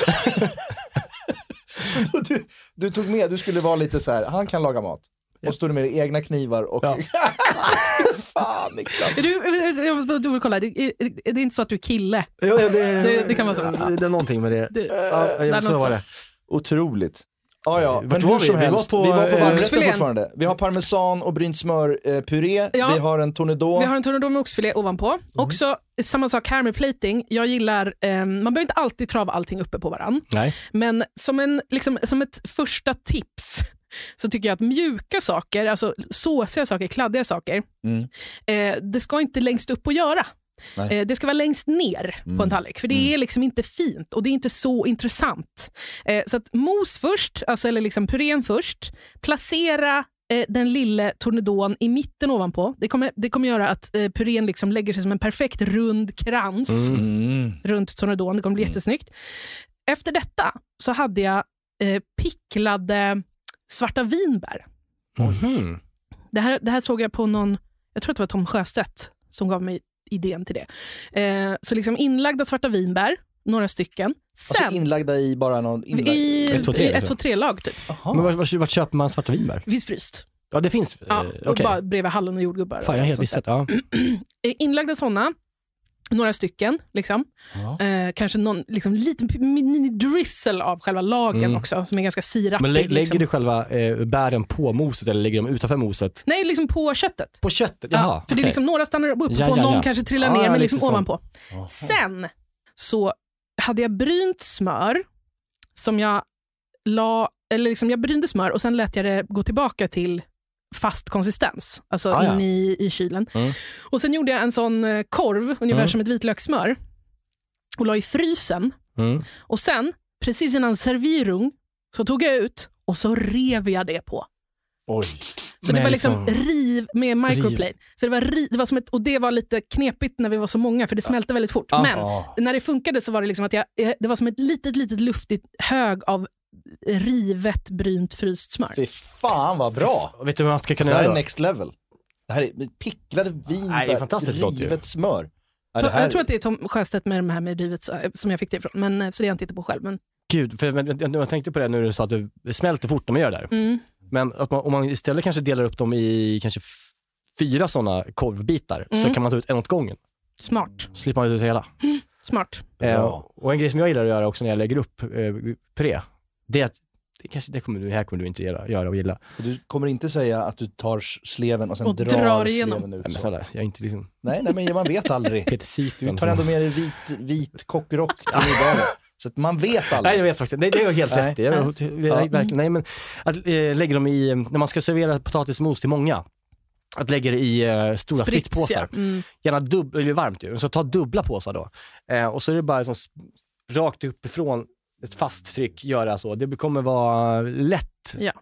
Du, du tog med, du skulle vara lite så här, han kan laga mat. Och stod du med dig egna knivar och... Ja. Fan Niklas! Är du, jag måste bara kolla, det är, är det inte så att du är kille? Ja, det, Det- det kan vara så. Det är någonting med det. Det- Ja, där så var det. någonstans. Otroligt. Ja, ja, Vart men hur vi? som Vi var helst, på, vi var på eh, varmrätten fortfarande. Vi har parmesan och brynt smör eh, puré, Ja. vi har en tournedos. Vi har en tornado med oxfilé ovanpå. Mm. Också samma sak här med plating. Jag gillar, eh, man behöver inte alltid trava allting uppe på varann. Nej. Men som, en, liksom, som ett första tips så tycker jag att mjuka saker, alltså såsiga saker, kladdiga saker, Mm. eh, det ska inte längst upp att göra. Nej. Eh, det ska vara längst ner på en tallrik, för det är liksom inte fint och det är inte så intressant. Eh, så att mos först, alltså, eller liksom purén först, placera eh, den lille tornedon i mitten ovanpå. Det kommer, det kommer göra att eh, purén liksom lägger sig som en perfekt rund krans Mm. runt tornedon. Det kommer bli jättesnyggt. Efter detta så hade jag eh, picklade svarta vinbär. Mhm. Det här, det här såg jag på någon, jag tror att det var Tom Sjöstedt som gav mig idén till det. Eh, så liksom inlagda svarta vinbär, några stycken. Sen Alltså inlagda i bara någon inlagd... i Ett, två, tre, i ett, liksom. två, tre lag typ. Aha. Men vart, vart, vart köper man svarta vinbär? Det finns fryst. Ja, det finns. Ja, eh, och okej. bara bredvid hallon och jordgubbar. Fan, jag har helt missat. Ja. Eh, Inlagda sådana, några stycken. Liksom. Ja. Eh, kanske någon liksom, liten mini-drizzle av själva lagen Mm. också, som är ganska sirapig. Men lä, lägger liksom. du själva eh, bären på moset eller lägger de utanför moset? Nej, liksom på köttet. På köttet? Ja, Jaha, för det är liksom, några stannar upp Ja, på, ja, någon ja. kanske trillar Ja, ner, ja, men liksom ovanpå. Sen så hade jag brynt smör som jag la, eller liksom jag brynte smör och sen lät jag det gå tillbaka till fast konsistens, alltså Ah, ja. in i, i kylen. Mm. Och Sen gjorde jag en sån eh, korv, ungefär Mm. som ett vitlökssmör, och la i frysen. Mm. Och sen, precis innan servirung, så tog jag ut och så rev jag det på. Oj. Så det Med var liksom liksom- riv med microplane. Så det var riv, det var som ett, och det var lite knepigt när vi var så många, för det smälte väldigt fort. Ja. Men Ja. när det funkade så var det liksom att jag, eh, det var som ett litet, litet luftigt hög av rivet brynt fryst smör. Fy fan vad bra! Vet du vad man ska Det kunna här göra är då? next level. Det här är picklade Nej, det vinbär, är fantastiskt gott ju. rivet smör. Ja, det Jag här, tror att det är Tom Sjöstedt med de här med rivet eh, som jag fick det ifrån, men, eh, så det har jag inte hittat på själv. Men, Gud, för jag, jag, jag tänkte på det när du sa att det smälter fort när man gör det där. mm, Men att man, om man istället kanske delar upp dem i kanske fyra sådana korvbitar så Mm. kan man ta ut en åt gången. smart. Så slipper man ut hela. smart. Eh, och en grej som jag gillar att göra också när jag lägger upp eh, puré, det är att det, kanske, det, kommer du, det här kommer du inte göra, göra och gilla. Du kommer inte säga att du tar sleven och sen Och drar, drar igenom. sleven ut. Nej, men snälla, jag är inte liksom Nej, nej, men man vet aldrig. Peter Sipen. Du tar ändå med dig vit, vit kockrock till middagen. Så att man vet Nej, aldrig. jag vet faktiskt Nej, det är helt Nej. rätt i. Jag, jag, jag, nej, men att eh, lägga dem i, när man ska servera potatismos till många, att lägga det i eh, stora Sprits, spritspåsar. ja. Mm. Gärna dubb, eller varmt ju, så ta dubbla påsar då. Eh, och så är det bara liksom, rakt uppifrån ett fast tryck, göra så. Det kommer vara lätt. Ja.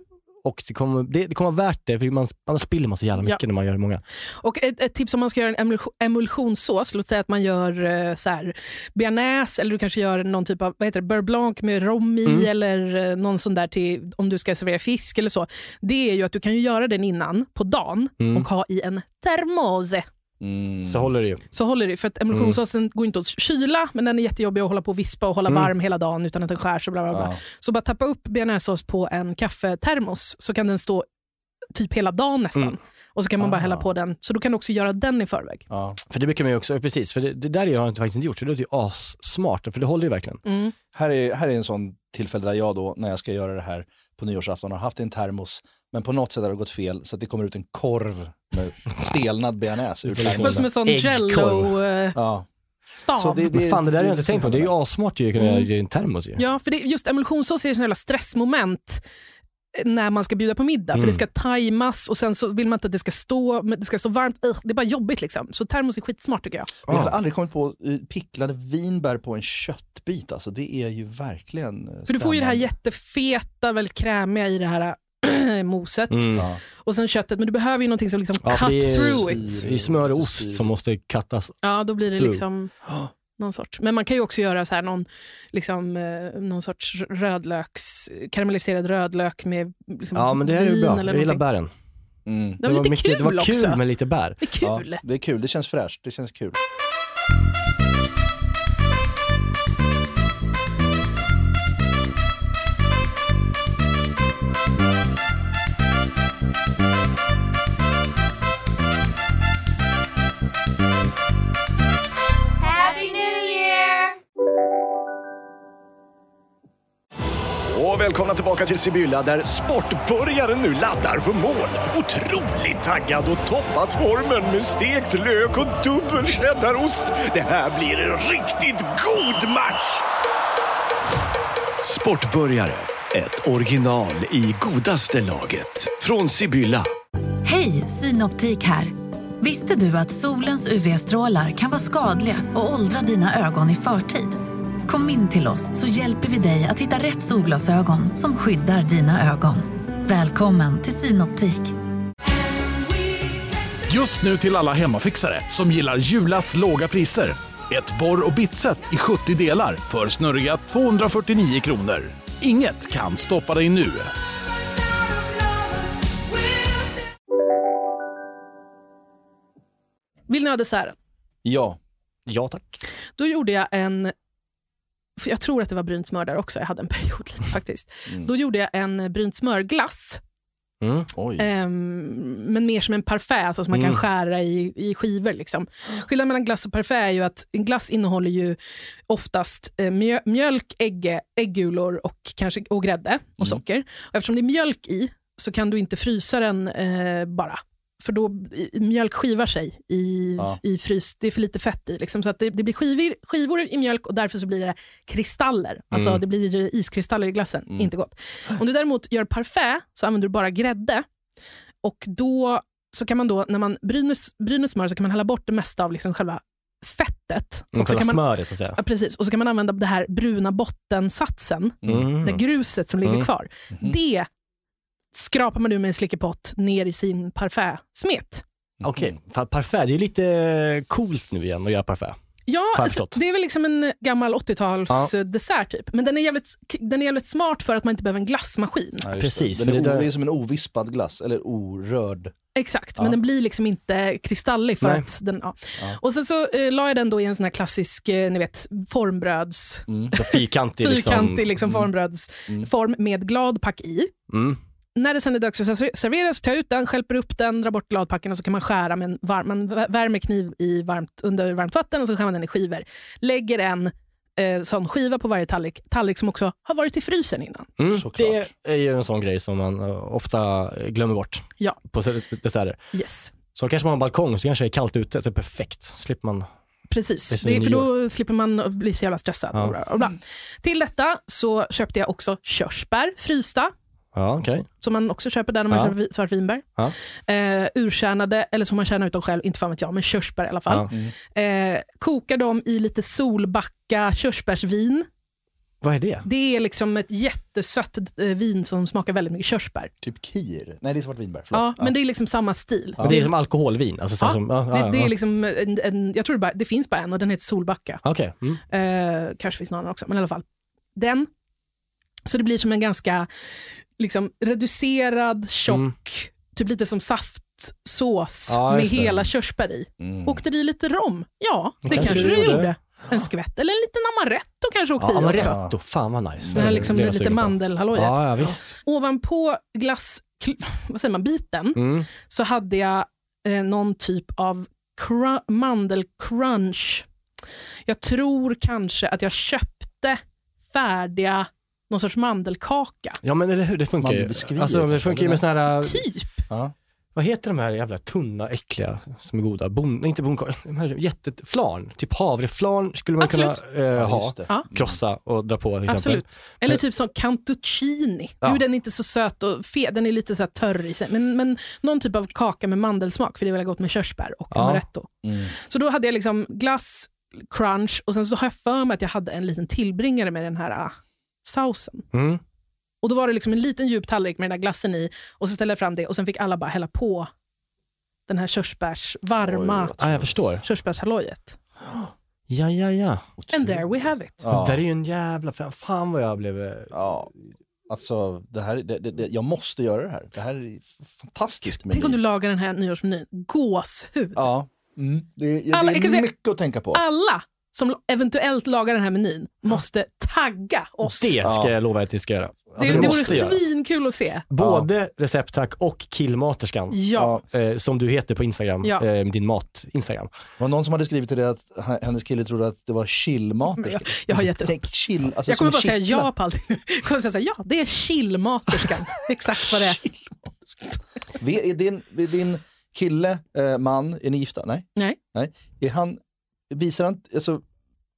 Och det kommer, det, det kommer vara värt det, för man, annars spiller man så jävla mycket Ja. när man gör många. Och ett, ett tips om man ska göra en emulsion- emulsionssås, låt säga att man gör eh, så här, bearnaise eller du kanske gör någon typ av vad heter det, beurre blanc med rom i Mm. eller eh, någon sån där till om du ska servera fisk eller så. Det är ju att du kan ju göra den innan på dagen Mm. och ha i en termose. Mm. Så håller det ju. Så håller det, för att emulsionssåsen går inte att kyla men den är jättejobbig att hålla på och vispa och hålla Mm. varm hela dagen utan att den skärs och bla bla bla. Ja. Så bara tappa upp bearnaisesås på en kaffetermos så kan den stå typ hela dagen nästan. Mm. Och så kan man bara Ah. hälla på den. Så då kan du också göra den i förväg. Ja. För det brukar man ju också, precis, för det, det där har jag inte- faktiskt inte gjort, det låter ju assmart, för det håller ju verkligen. Mm. Här, är, här är en sån tillfälle där jag då, när jag ska göra det här på nyårsafton, har haft en termos, men på något sätt har det gått fel så att det kommer ut en korv med stelnad bearnaise Det är Det som en sån Äggkorv. jello-stav. Ja. Så det- Men fan, det där har jag inte tänkt på, det är ju assmart ju att kunna Mm. göra i en termos ju. Ja, för det, just emulsionssås är ett sånt jävla stressmoment när man ska bjuda på middag. För Mm. det ska tajmas och sen så vill man inte att det ska stå, men det ska stå varmt. Ugh, det är bara jobbigt liksom. Så termos är skitsmart tycker jag. Vi hade aldrig kommit på uh, picklade vinbär på en köttbit, alltså det är ju verkligen För du får ju det här jättefeta, väldigt krämiga i det här moset. Mm. Ja. Och sen köttet, men du behöver ju någonting som liksom Ja, cut det är- through Det it. är ju smör och ost som måste kattas. Ja, då blir det Through. liksom någon sorts. Men man kan ju också göra så här någon, liksom, eh, någon sorts rödlöks, karamelliserad rödlök med liksom Ja men det här är ju bra, jag gillar bären. Mm. Det var lite mycket, kul det var kul också. med lite bär. Det är Ja, kul. det är kul, det känns fräscht, det känns kul. Happy New Year! Och välkomna tillbaka till Sibylla där sportbörjaren nu laddar för mål. Otroligt taggad och toppat formen med stekt lök och dubbel cheddarost. Det här blir en riktigt god match! Sportbörjare, ett original i godaste laget. Från Sibylla. Hej, Synoptik här. Visste du att solens UV-strålar kan vara skadliga och åldra dina ögon i förtid? Kom in till oss så hjälper vi dig att hitta rätt solglasögon som skyddar dina ögon. Välkommen till Synoptik. Just nu till alla hemmafixare som gillar Julas låga priser. Ett borr och bitset i 70 delar för snurriga 249 kronor. Inget kan stoppa dig nu. Vill ni ha desserten? Ja. Ja tack. Då gjorde jag en, för jag tror att det var brynt smör där också, jag hade en period lite faktiskt. Då gjorde jag en brynt smörglass, Mm. Ehm, men mer som en parfait, alltså som man kan skära i, i skivor. Liksom. Skillnaden mellan glass och parfait är ju att en glass innehåller ju oftast eh, mjö, mjölk, ägge, äggulor och, kanske, och grädde och socker. Och eftersom det är mjölk i så kan du inte frysa den eh, bara. För då i- mjölk skivar sig i, Ja. i frys. Det är för lite fett i. Liksom, så att det, det blir skivor, skivor i mjölk och därför så blir det kristaller. Alltså det blir iskristaller i glassen. Inte gott. Om du däremot gör parfait så använder du bara grädde. Och då så kan man då, när man bryner, bryner smör så kan man hälla bort det mesta av liksom själva fettet. Mm, och så kan man, smöret så att säga. ja, precis, och så kan man använda det här bruna bottensatsen, Mm. det gruset som ligger Mm. kvar. Det skrapar man ur med en slickepott ner i sin parfaitsmet. Okej, för parfait, det är lite coolt nu igen att göra parfait. Ja, alltså, det är väl liksom en gammal 80-tals Ja. dessert typ. Men den är, jävligt, den är jävligt smart för att man inte behöver en glassmaskin. Ja, Precis, Det. Den är, det är som en ovispad glass, eller orörd. Exakt, Ja. men den blir liksom inte kristallig för Nej. att den... Ja. Och sen så eh, la jag den då i en sån här klassisk, eh, ni vet, formbröds... Så fyrkantig liksom. Fyrkantig liksom, formbrödsform med gladpack i. Mm. När det sen är dags att servera så tar jag ut den, skälper upp den, drar bort gladpacken och så kan man skära med en varm, man vä- värmer kniv i varmt, under varmt vatten och så skär man den i skivor. Lägger en eh, sån skiva på varje tallrik, tallrik som också har varit i frysen innan. Mm. Det är ju en sån grej som man eh, ofta glömmer bort Ja. på desserter. Yes. Så kanske man har en balkong så kanske det är kallt ute, så är det perfekt. slipper man Precis, Det är för då slipper man bli så jävla stressad. Ja. Och bla, och bla. Till detta så köpte jag också körsbär frysta, Ja, okej. som man också köper där när man Ja. köper vi- svartvinbär. Ja. Eh, urkärnade, eller som man kärnar ut dem själv, inte fan vet jag, men körsbär i alla fall. Ja. Eh, kokar dem i lite Solbacka körsbärsvin. Vad är det? Det är liksom ett jättesött eh, vin som smakar väldigt mycket körsbär. Typ kir. Nej, det är svartvinbär. Förlåt. Ja, men det är liksom samma stil. Men Det är som alkoholvin? Alltså, så Ja, som, ja, Det, ja, det är ja. liksom en, en, jag tror det, bara, det finns bara en och den heter Solbacka. Okej. Mm. Eh, kanske finns någon annan också, men i alla fall. Den. Så det blir som en ganska liksom, reducerad, tjock, Mm. typ lite som saftsås Ja, med det. hela körsbär i. Mm. Åkte det i lite rom? Ja, det Kanske kanske det det gjorde. En skvätt, eller en liten amaretto kanske åkte Ja, i också. amaretto, fan vad nice. Den här Det- liksom det är lite mandelhallojet. Ja, ja, visst. Ovanpå glass, vad säger man, biten Mm. så hade jag eh, någon typ av cru- mandelcrunch. Jag tror kanske att jag köpte färdiga, någon sorts mandelkaka. Ja men eller hur, det funkar ju. Alltså, det funkar ju med såna här, Typ. Ja. vad heter de här jävla tunna, äckliga som är goda? Bon, inte bonkakor, jätteflarn. Typ havreflarn skulle man Absolut. kunna eh, Ja, ha. Ja. krossa och dra på till exempel. Absolut. Eller typ som cantuccini. Ja. Nu är den inte så söt och fet, den är lite så här törr i sig. Men, men någon typ av kaka med mandelsmak, för det är väldigt gott med körsbär och Ja. amaretto. Mm. Så då hade jag liksom glass, crunch och sen så har jag för mig att jag hade en liten tillbringare med den här ah, sausen. Mm. Och Då var det liksom en liten djup tallrik med den där glassen i och så ställde jag fram det och sen fick alla bara hälla på den här körsbärs, varma Ja, jag förstår. körsbärshallojet. Ja, ja, ja. And there we have it. Ja. Det där är ju en jävla, fan, fan vad jag blev eh, Ja. Alltså, det här, det, det, det, jag måste göra det här. Det här är fantastiskt. Tänk om du lagar den här nyårsmenyn. Gåshud. Ja, mm. det, Alla- det kan är säga- mycket att tänka på. Alla som eventuellt lagar den här menyn måste tagga oss. Det ska jag lova att jag ska göra. Alltså, det, det vore svinkul att se. Både recepttack och killmaterskan. Ja. Eh, som du heter på Instagram, Ja. eh, din mat-Instagram. Det var någon som hade skrivit till det att hennes kille trodde att det var chillmat. Men jag- jag har gett upp. Tänk chill, alltså Jag kommer bara säga kittla. ja på allting. Jag kommer säga så här, ja, det är chillmaterskan. Exakt vad det är. Vi- Är din, din kille, eh, man, är ni gifta? Nej? Nej. Nej. Är han, visar han, alltså,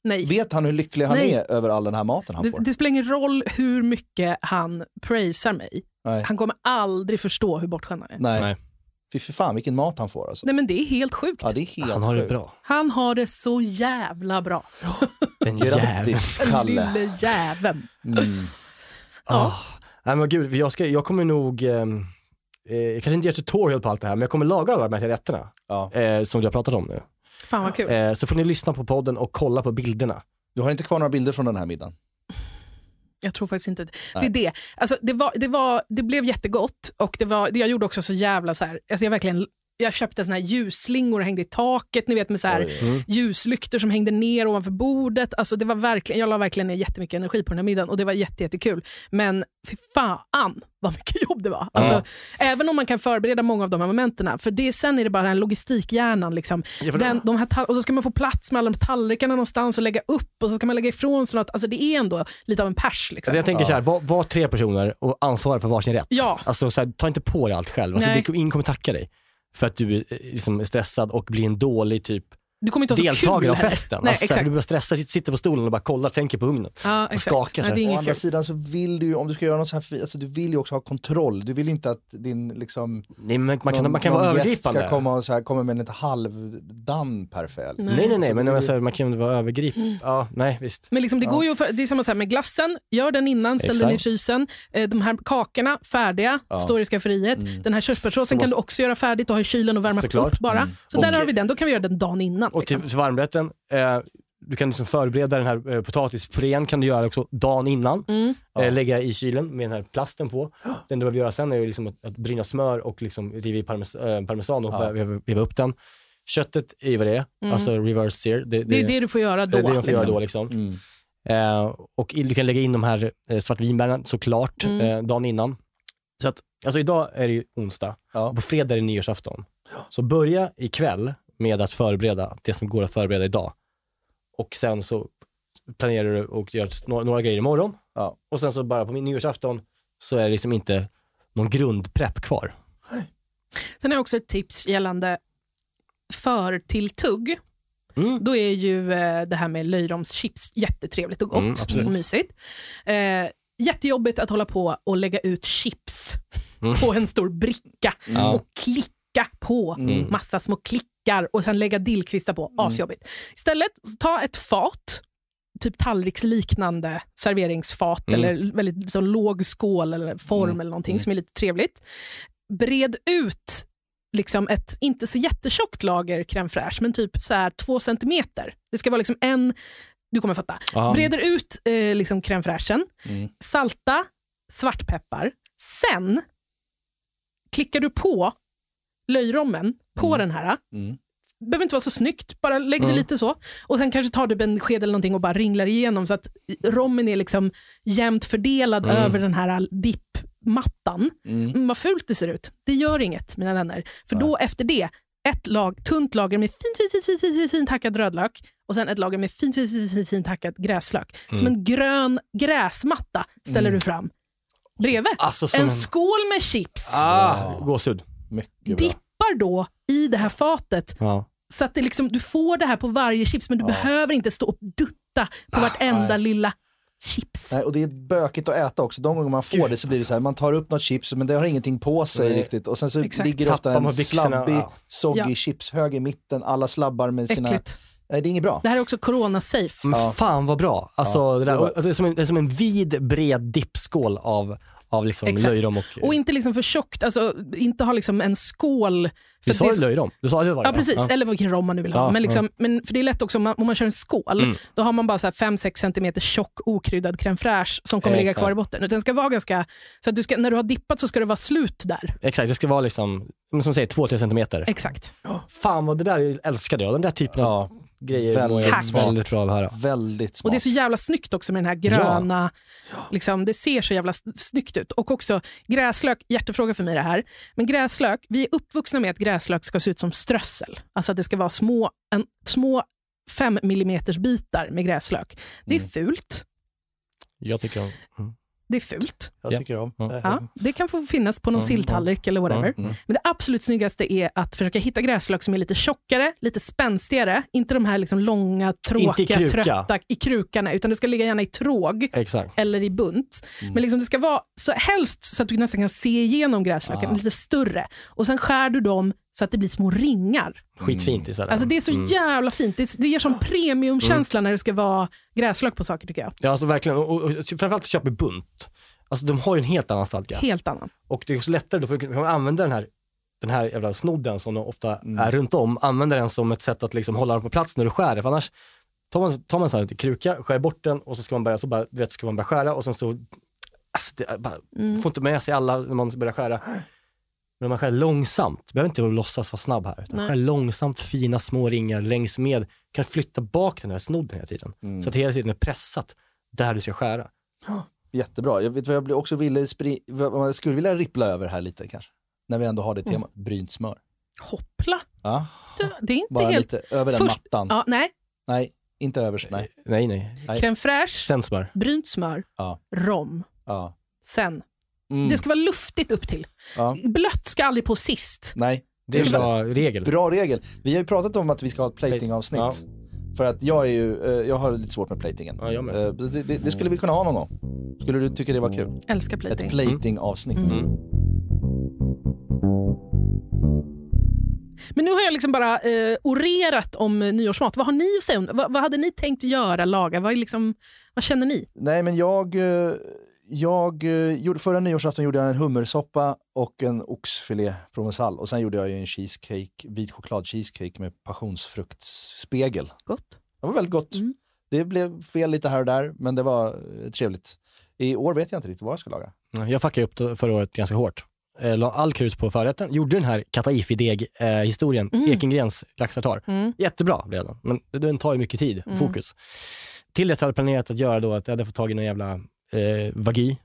Nej. vet han hur lycklig han Nej. är över all den här maten han Det, får? det spelar ingen roll hur mycket han praisar mig. Nej. Han kommer aldrig förstå hur bortskämd han är. Nej. Nej. Fy för fan vilken mat han får alltså. Nej men det är helt sjukt. Ja, det är helt Han har det sjukt. bra. Han har det så jävla bra. Den. Grattis Den Kalle. lille jäveln. Mm. Ah. Nej men gud, jag, ska, jag kommer nog, ehm, eh, jag kanske inte gör tutorial på allt det här, men jag kommer laga alla de här rätterna. Ja. Eh, som du har pratat om nu. Fan vad kul. Eh, så får ni lyssna på podden och kolla på bilderna. Du har inte kvar några bilder från den här middagen? Jag tror faktiskt inte det. Det är det. Alltså, det, var, det, var, det blev jättegott och det var, det jag gjorde också så jävla så här, alltså jag verkligen jag köpte såna här ljusslingor och hängde i taket, ni vet med så här. Mm. ljuslyktor som hängde ner ovanför bordet. Alltså det var verkligen, jag la verkligen ner jättemycket energi på den här middagen och det var jätte, jättekul. Men fy fan vad mycket jobb det var. Alltså, Även om man kan förbereda många av de här momenten, för det, sen är det bara den här logistikhjärnan. Liksom. Den, de här och så ska man få plats med alla de tallrikarna någonstans och lägga upp och så ska man lägga ifrån sig något. Alltså det är ändå lite av en pers. Liksom. Jag tänker så här, var, var tre personer och ansvara för varsin rätt. Ja. Alltså, så här, ta inte på dig allt själv. Alltså, Nej. det, ingen kommer tacka dig för att du är eh, liksom, stressad och blir en dålig typ du kommer inte ha så deltagare av festen. Nej, alltså, exakt. du börjar stressa, sitter, på stolen och bara kollar, tänker på ugnen. Ja, och exakt. skakar sig. Å andra kul. sidan så vill du ju, om du ska göra något så här fint, alltså du vill ju också ha kontroll. Du vill ju inte att din liksom, Nej, men man kan, någon, man kan vara någon övergripande. ska komma, och så här, komma med en halvdan perfekt. Nej. Nej, nej, nej, men blir- säger, man kan vara övergripande. Ja, nej, visst. Men liksom, det, Ja. går ju för, det är samma så här med glassen, gör den innan, ställ den i Exakt. frysen. Eh, De här kakorna, färdiga, Ja. står i skafferiet. Mm. Den här körsbärssåsen Så- kan du också göra färdigt och ha i kylen och värma Såklart. upp bara. Mm. Så där har vi den, då kan vi göra den dagen innan. Och till, Liksom. till varmrätten, eh, du kan liksom förbereda den här eh, potatispurén kan du göra också dagen innan. Mm. Eh, lägga i kylen med den här plasten på. Den du behöver göra sen är liksom att, att bryna smör och liksom riva i parmes, eh, parmesan och Ja. veva, veva upp den. Köttet är ju vad det är, Mm. alltså reverse sear. Det, Det är det du får göra då. det är det man får göra liksom. då liksom. Mm. Eh, och du kan lägga in de här eh, svartvinbären såklart Mm. eh, dagen innan. Så att, alltså idag är det ju onsdag, Ja. och på fredag är det nyårsafton. Så börja ikväll med att förbereda det som går att förbereda idag. Och sen så planerar du och gör några, några grejer imorgon. Ja. Och sen så bara på min nyårsafton så är det liksom inte någon grundprepp kvar. Sen har också ett tips gällande förtilltugg. Mm. Då är ju eh, det här med löjromschips jättetrevligt och gott Mm, och mysigt. Eh, jättejobbigt att hålla på och lägga ut chips Mm. på en stor bricka och klicka på Mm. massa små klickar och sen lägga dillkvistar på. Asjobbigt. Istället, så ta ett fat, typ tallriksliknande serveringsfat Mm. eller väldigt liksom, låg skål eller form Mm. eller någonting Mm. som är lite trevligt. Bred ut liksom ett inte så jättetjockt lager crème fraîche, men typ så här två centimeter. Det ska vara liksom en, du kommer fatta. Ja. Breder ut eh, liksom crème fraîchen, Mm. salta, svartpeppar. Sen klickar du på löjrommen på Mm. den här. Mm. behöver inte vara så snyggt, bara lägg det Mm. lite så. Och sen kanske tar du en sked eller någonting och bara ringlar igenom så att rommen är liksom jämnt fördelad Mm. över den här dippmattan. Mm. Mm, vad fult det ser ut. Det gör inget, mina vänner. För då efter det, ett lag, tunt lager med fint, fint, fint, fint, fint, fint hackad rödlök och sen ett lager med fint, fint, fint, fint, fint hackad gräslök. Som Mm. en grön gräsmatta ställer du fram bredvid. Alltså som En en... skål med chips. Ah, gåshud. Mycket bra. Dippar då i det här fatet Ja. så att det liksom, du får det här på varje chips, men du behöver inte stå och dutta på vartenda nej. lilla chips. Nej, och det är bökigt att äta också. De gånger man får det så blir det så här, man tar upp något chips men det har ingenting på sig Nej. riktigt. Och sen så Exakt. ligger det ofta en slabbig, ja. soggig Ja. chipshög i mitten. Alla slabbar med sina... Äckligt. Nej, det är inget bra. Det här är också corona-safe. Men Ja. fan vad bra. Alltså, Ja, det, där, det var- alltså, det, är som en, det är som en vid, bred dippskål av, av liksom Exakt. löjrom och... Och inte liksom för tjockt, alltså inte ha liksom en skål. du att sa ju så- löjrom? Du sa det var det, Ja, precis. Eller vilken rom man nu vill ha. Ja, men, liksom, men för det är lätt också om man, om man kör en skål, Mm. då har man bara 5-6 cm tjock okryddad crème fraîche som kommer ligga Exakt. kvar i botten. Utan Den ska vara ganska, så att du ska, när du har dippat så ska det vara slut där. Exakt, det ska vara liksom, som säger 2-3 centimeter. Exakt. Fan vad det där älskade jag. Den där typen av Ja, grejer väldigt smart. väldigt bra att höra. Väldigt smart. Och det är så jävla snyggt också med den här gröna, liksom, det ser så jävla snyggt ut. Och också gräslök, hjärtefråga för mig det här, men gräslök, vi är uppvuxna med att gräslök ska se ut som strössel. Alltså att det ska vara små, en, små 5 mm bitar med gräslök. Det är Mm. fult. Jag tycker om... Mm. Det är fult. Jag Ja. tycker om. Mm. Ja, det kan få finnas på någon Mm, silltallrik eller whatever. Mm. Men det absolut snyggaste är att försöka hitta gräslök som är lite tjockare, lite spänstigare. Inte de här liksom långa, tråkiga, i trötta i krukarna, utan det ska ligga gärna i tråg Exakt. eller i bunt. Mm. Men liksom det ska vara så helst så att du nästan kan se igenom gräslöken, Ah. lite större. Och sen skär du dem så att det blir små ringar. Skitfint istället. Alltså det är så Mm. jävla fint. Det, det ger som premiumkänsla när det ska vara gräslök på saker tycker jag. Ja, alltså verkligen. Och, och, och framförallt köper bunt. Alltså de har ju en helt annan stadga. Helt annan. Och det är också lättare, då får du kan man använda den här, den här jävla snodden som de ofta Mm. är runt om, använda den som ett sätt att liksom hålla den på plats när du skär. För annars tar man, tar man sån här kruka, skär bort den och så ska man börja, så bara, du vet, ska man börja skära och sen så, alltså det bara, Mm. får inte med sig alla när man börjar skära. Men om man skär långsamt, behöver inte låtsas vara snabb här, utan Nej. skär långsamt fina små ringar längs med, kan flytta bak den här snodden hela tiden. Mm. Så att hela tiden är pressat där du ska skära. Jättebra. Jag vet vad jag blir också ville spri- jag skulle vilja rippla över här lite kanske. När vi ändå har det Mm. temat, brynt smör. Hoppla, Ja, det, det är inte bara helt... lite över den Först- mattan. Ja, nej, Nej, inte överst. Nej. Nej, nej. Nej. crème fraîche, Sen smör. brynt smör, Ja. rom. Ja. Sen. Mm. Det ska vara luftigt upp till. ja. Blött ska aldrig på sist. Nej, Det är en bra regel. bra regel. Vi har ju pratat om att vi ska ha ett plating-avsnitt. Ja. För att jag är ju, eh, jag har lite svårt med platingen. Ja. Eh, det, det, det skulle vi kunna ha någon gång. Skulle du tycka det var kul? Älskar Ett plating. plating-avsnitt. Mm. Men nu har jag liksom bara eh, orerat om eh, nyårsmat. Vad har ni att säga om det? Vad, vad hade ni tänkt göra, laga? Vad, liksom, vad känner ni? Nej men jag, eh, jag eh, gjorde, förra nyårsafton gjorde jag en hummersoppa och en oxfilé provençal och sen gjorde jag ju en cheesecake, vit choklad cheesecake med passionsfruktsspegel. Gott. Det var väldigt gott. Mm. Det blev fel lite här och där men det var eh, trevligt. I år vet jag inte riktigt vad jag ska laga. Jag fuckade upp förra året ganska hårt. Eh, La all krut på förrätten, gjorde den här kataifi-deg-historien, Mm. Ekengrens laxtartar. Mm. Jättebra blev den, men den tar ju mycket tid Mm. fokus. Till det hade jag planerat att göra då att jag hade fått tag i någon jävla eh, vagi,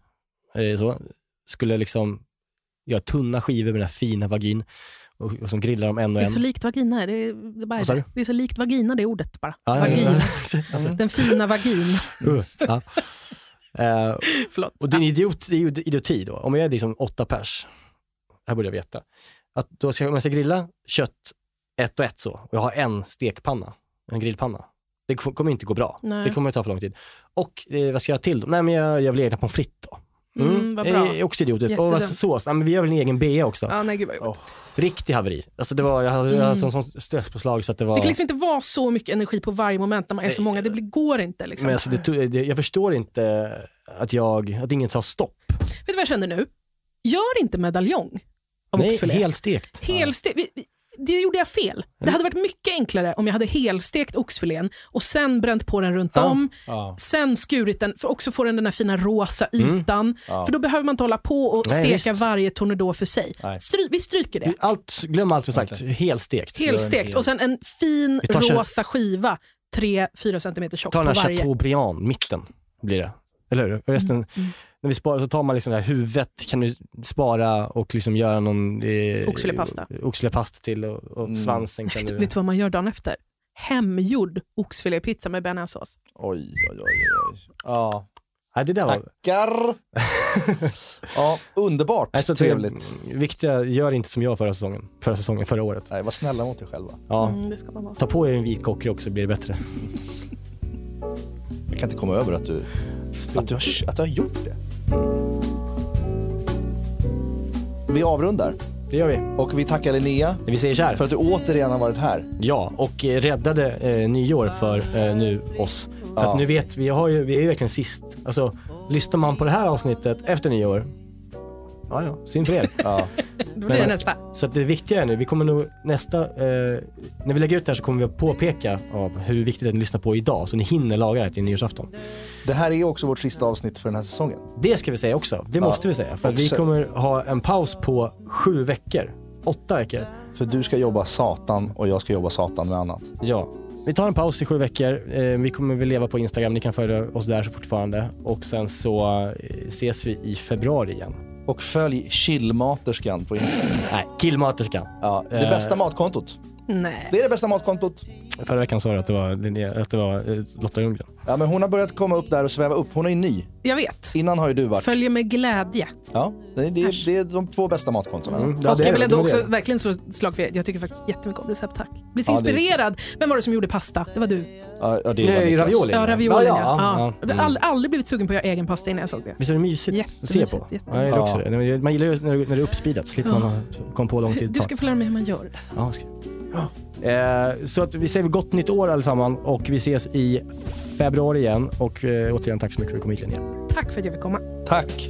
eh, så. Skulle liksom göra tunna skivor med den här fina vagin och, och som grillar dem en och Det är en. så likt vagina. Det är, det är, bara sa det. är så likt vagina det ordet bara. Ja, vagin. Mm. Den fina vagin. Uh, ja. Eh, Förlåt. Och det är en idiot, det är ju idioti då. Om jag är liksom åtta pers, här borde jag veta, att då ska, om jag ska grilla kött ett och ett så, och jag har en stekpanna, en grillpanna, det kom- kommer inte gå bra. Nej. Det kommer ta för lång tid. Och eh, vad ska jag göra till då? Nej men jag gör väl egna pommes frites då. Mm, vad bra. Det är också idiotiskt. Och vad sås? Nej, men vi gör väl en egen bea också. Ja, nej, gud vad jobbigt. Riktig haveri. Alltså det var, jag hade, jag hade sån, sån stresspåslag så att det var... Det kan liksom inte vara så mycket energi på varje moment när man är så många. Det blir, går inte. Liksom. men alltså, det, det, jag förstår inte att jag, att ingen tar stopp. Vet du vad jag känner nu? Gör inte medaljong av Nej, oxfilé. helstekt. Helste- vi- vi- det gjorde jag fel. Det hade varit mycket enklare om jag hade helstekt oxfilén och sen bränt på den runt Ja. om. Ja. Sen skurit den, för också få den den här fina rosa ytan. Ja. För då behöver man inte hålla på och Nej, steka visst. varje tornado för sig. Stry, vi stryker det. Allt, glöm allt vi sagt, helstekt. Helstekt hel- och sen en fin rosa skiva, 3-4 cm tjock Ta på den här varje. chateaubriand, mitten blir det. Eller hur? Resten, Mm. När vi sparar så tar man liksom det här huvudet, kan du spara och liksom göra någon eh, Oxfilépasta. oxfilépasta till och, och Mm. svansen kan du... vet du vad man gör dagen efter? Hemgjord oxfilépizza med bearnaisesås. Oj, oj, oj, oj. Ja, Nej, det där var... tackar. ja, underbart. Nej, så Trevligt. Viktiga, gör inte som jag förra säsongen, förra säsongen, förra året. Nej, var snälla mot er själva. Ja. Mm, det ska man vara. Ta på er en vit kockre också blir det bättre. Jag kan inte komma över att du, att du, har, att du har gjort det. Vi avrundar Det gör vi. och vi tackar Linnea Vi säger så här. för att du återigen har varit här. Ja, och eh, räddade eh, nyår för eh, nu oss. För Ja. att nu vet vi, har ju, vi är ju verkligen sist. Alltså, lyssnar man på det här avsnittet efter nyår, Ja, ja, synd för er. Ja. Då blir det nästa. Så att det viktiga är nu, vi kommer nog nästa, eh, när vi lägger ut det här så kommer vi att påpeka av hur viktigt det är att ni lyssnar på idag, så ni hinner laga det till nyårsafton. Det här är också vårt sista avsnitt för den här säsongen. Det ska vi säga också, det Ja. måste vi säga. För vi kommer ha en paus på sju veckor, åtta veckor. För du ska jobba satan och jag ska jobba satan med annat. Ja. Vi tar en paus i sju veckor. Eh, vi kommer väl leva på Instagram, ni kan följa oss där fortfarande. Och sen så eh, ses vi i februari igen. Och följ chillmaterskan på Instagram. Nej, killmaterskan. Ja, det Eh. bästa matkontot. Nej. Det är det bästa matkontot. Förra veckan sa du att det var, Linnea- att det var eh, Lotta Ljunggren. Ja, men hon har börjat komma upp där och sväva upp. Hon är ju ny. Jag vet. Innan har ju du varit. Följer med glädje. Ja, det, det, det är de två bästa matkontona. Mm, ja, är jag vill ändå är också det. verkligen slå slag för er. Jag tycker faktiskt jättemycket om recept, tack. Blir så Ja, det är- inspirerad. Vem var det som gjorde pasta? Det var du. Ja, det är ravioli. Ja, ravioli. Ja, Ja, ja. ja, Jag har aldrig, aldrig blivit sugen på att göra egen pasta innan jag såg det. Visst är det mysigt att se på? jättemysigt. Ja, Man gillar ju när, det är uppspeedat, slipper Ja. man ha- kom på lång tid Du ska få lära mig hur man gör det. Alltså. Ja, ska. Eh, så att vi säger gott nytt år allesammans och vi ses i februari igen. Och eh, återigen tack så mycket för att du kom hit Linnea. Tack för att jag fick komma. Tack.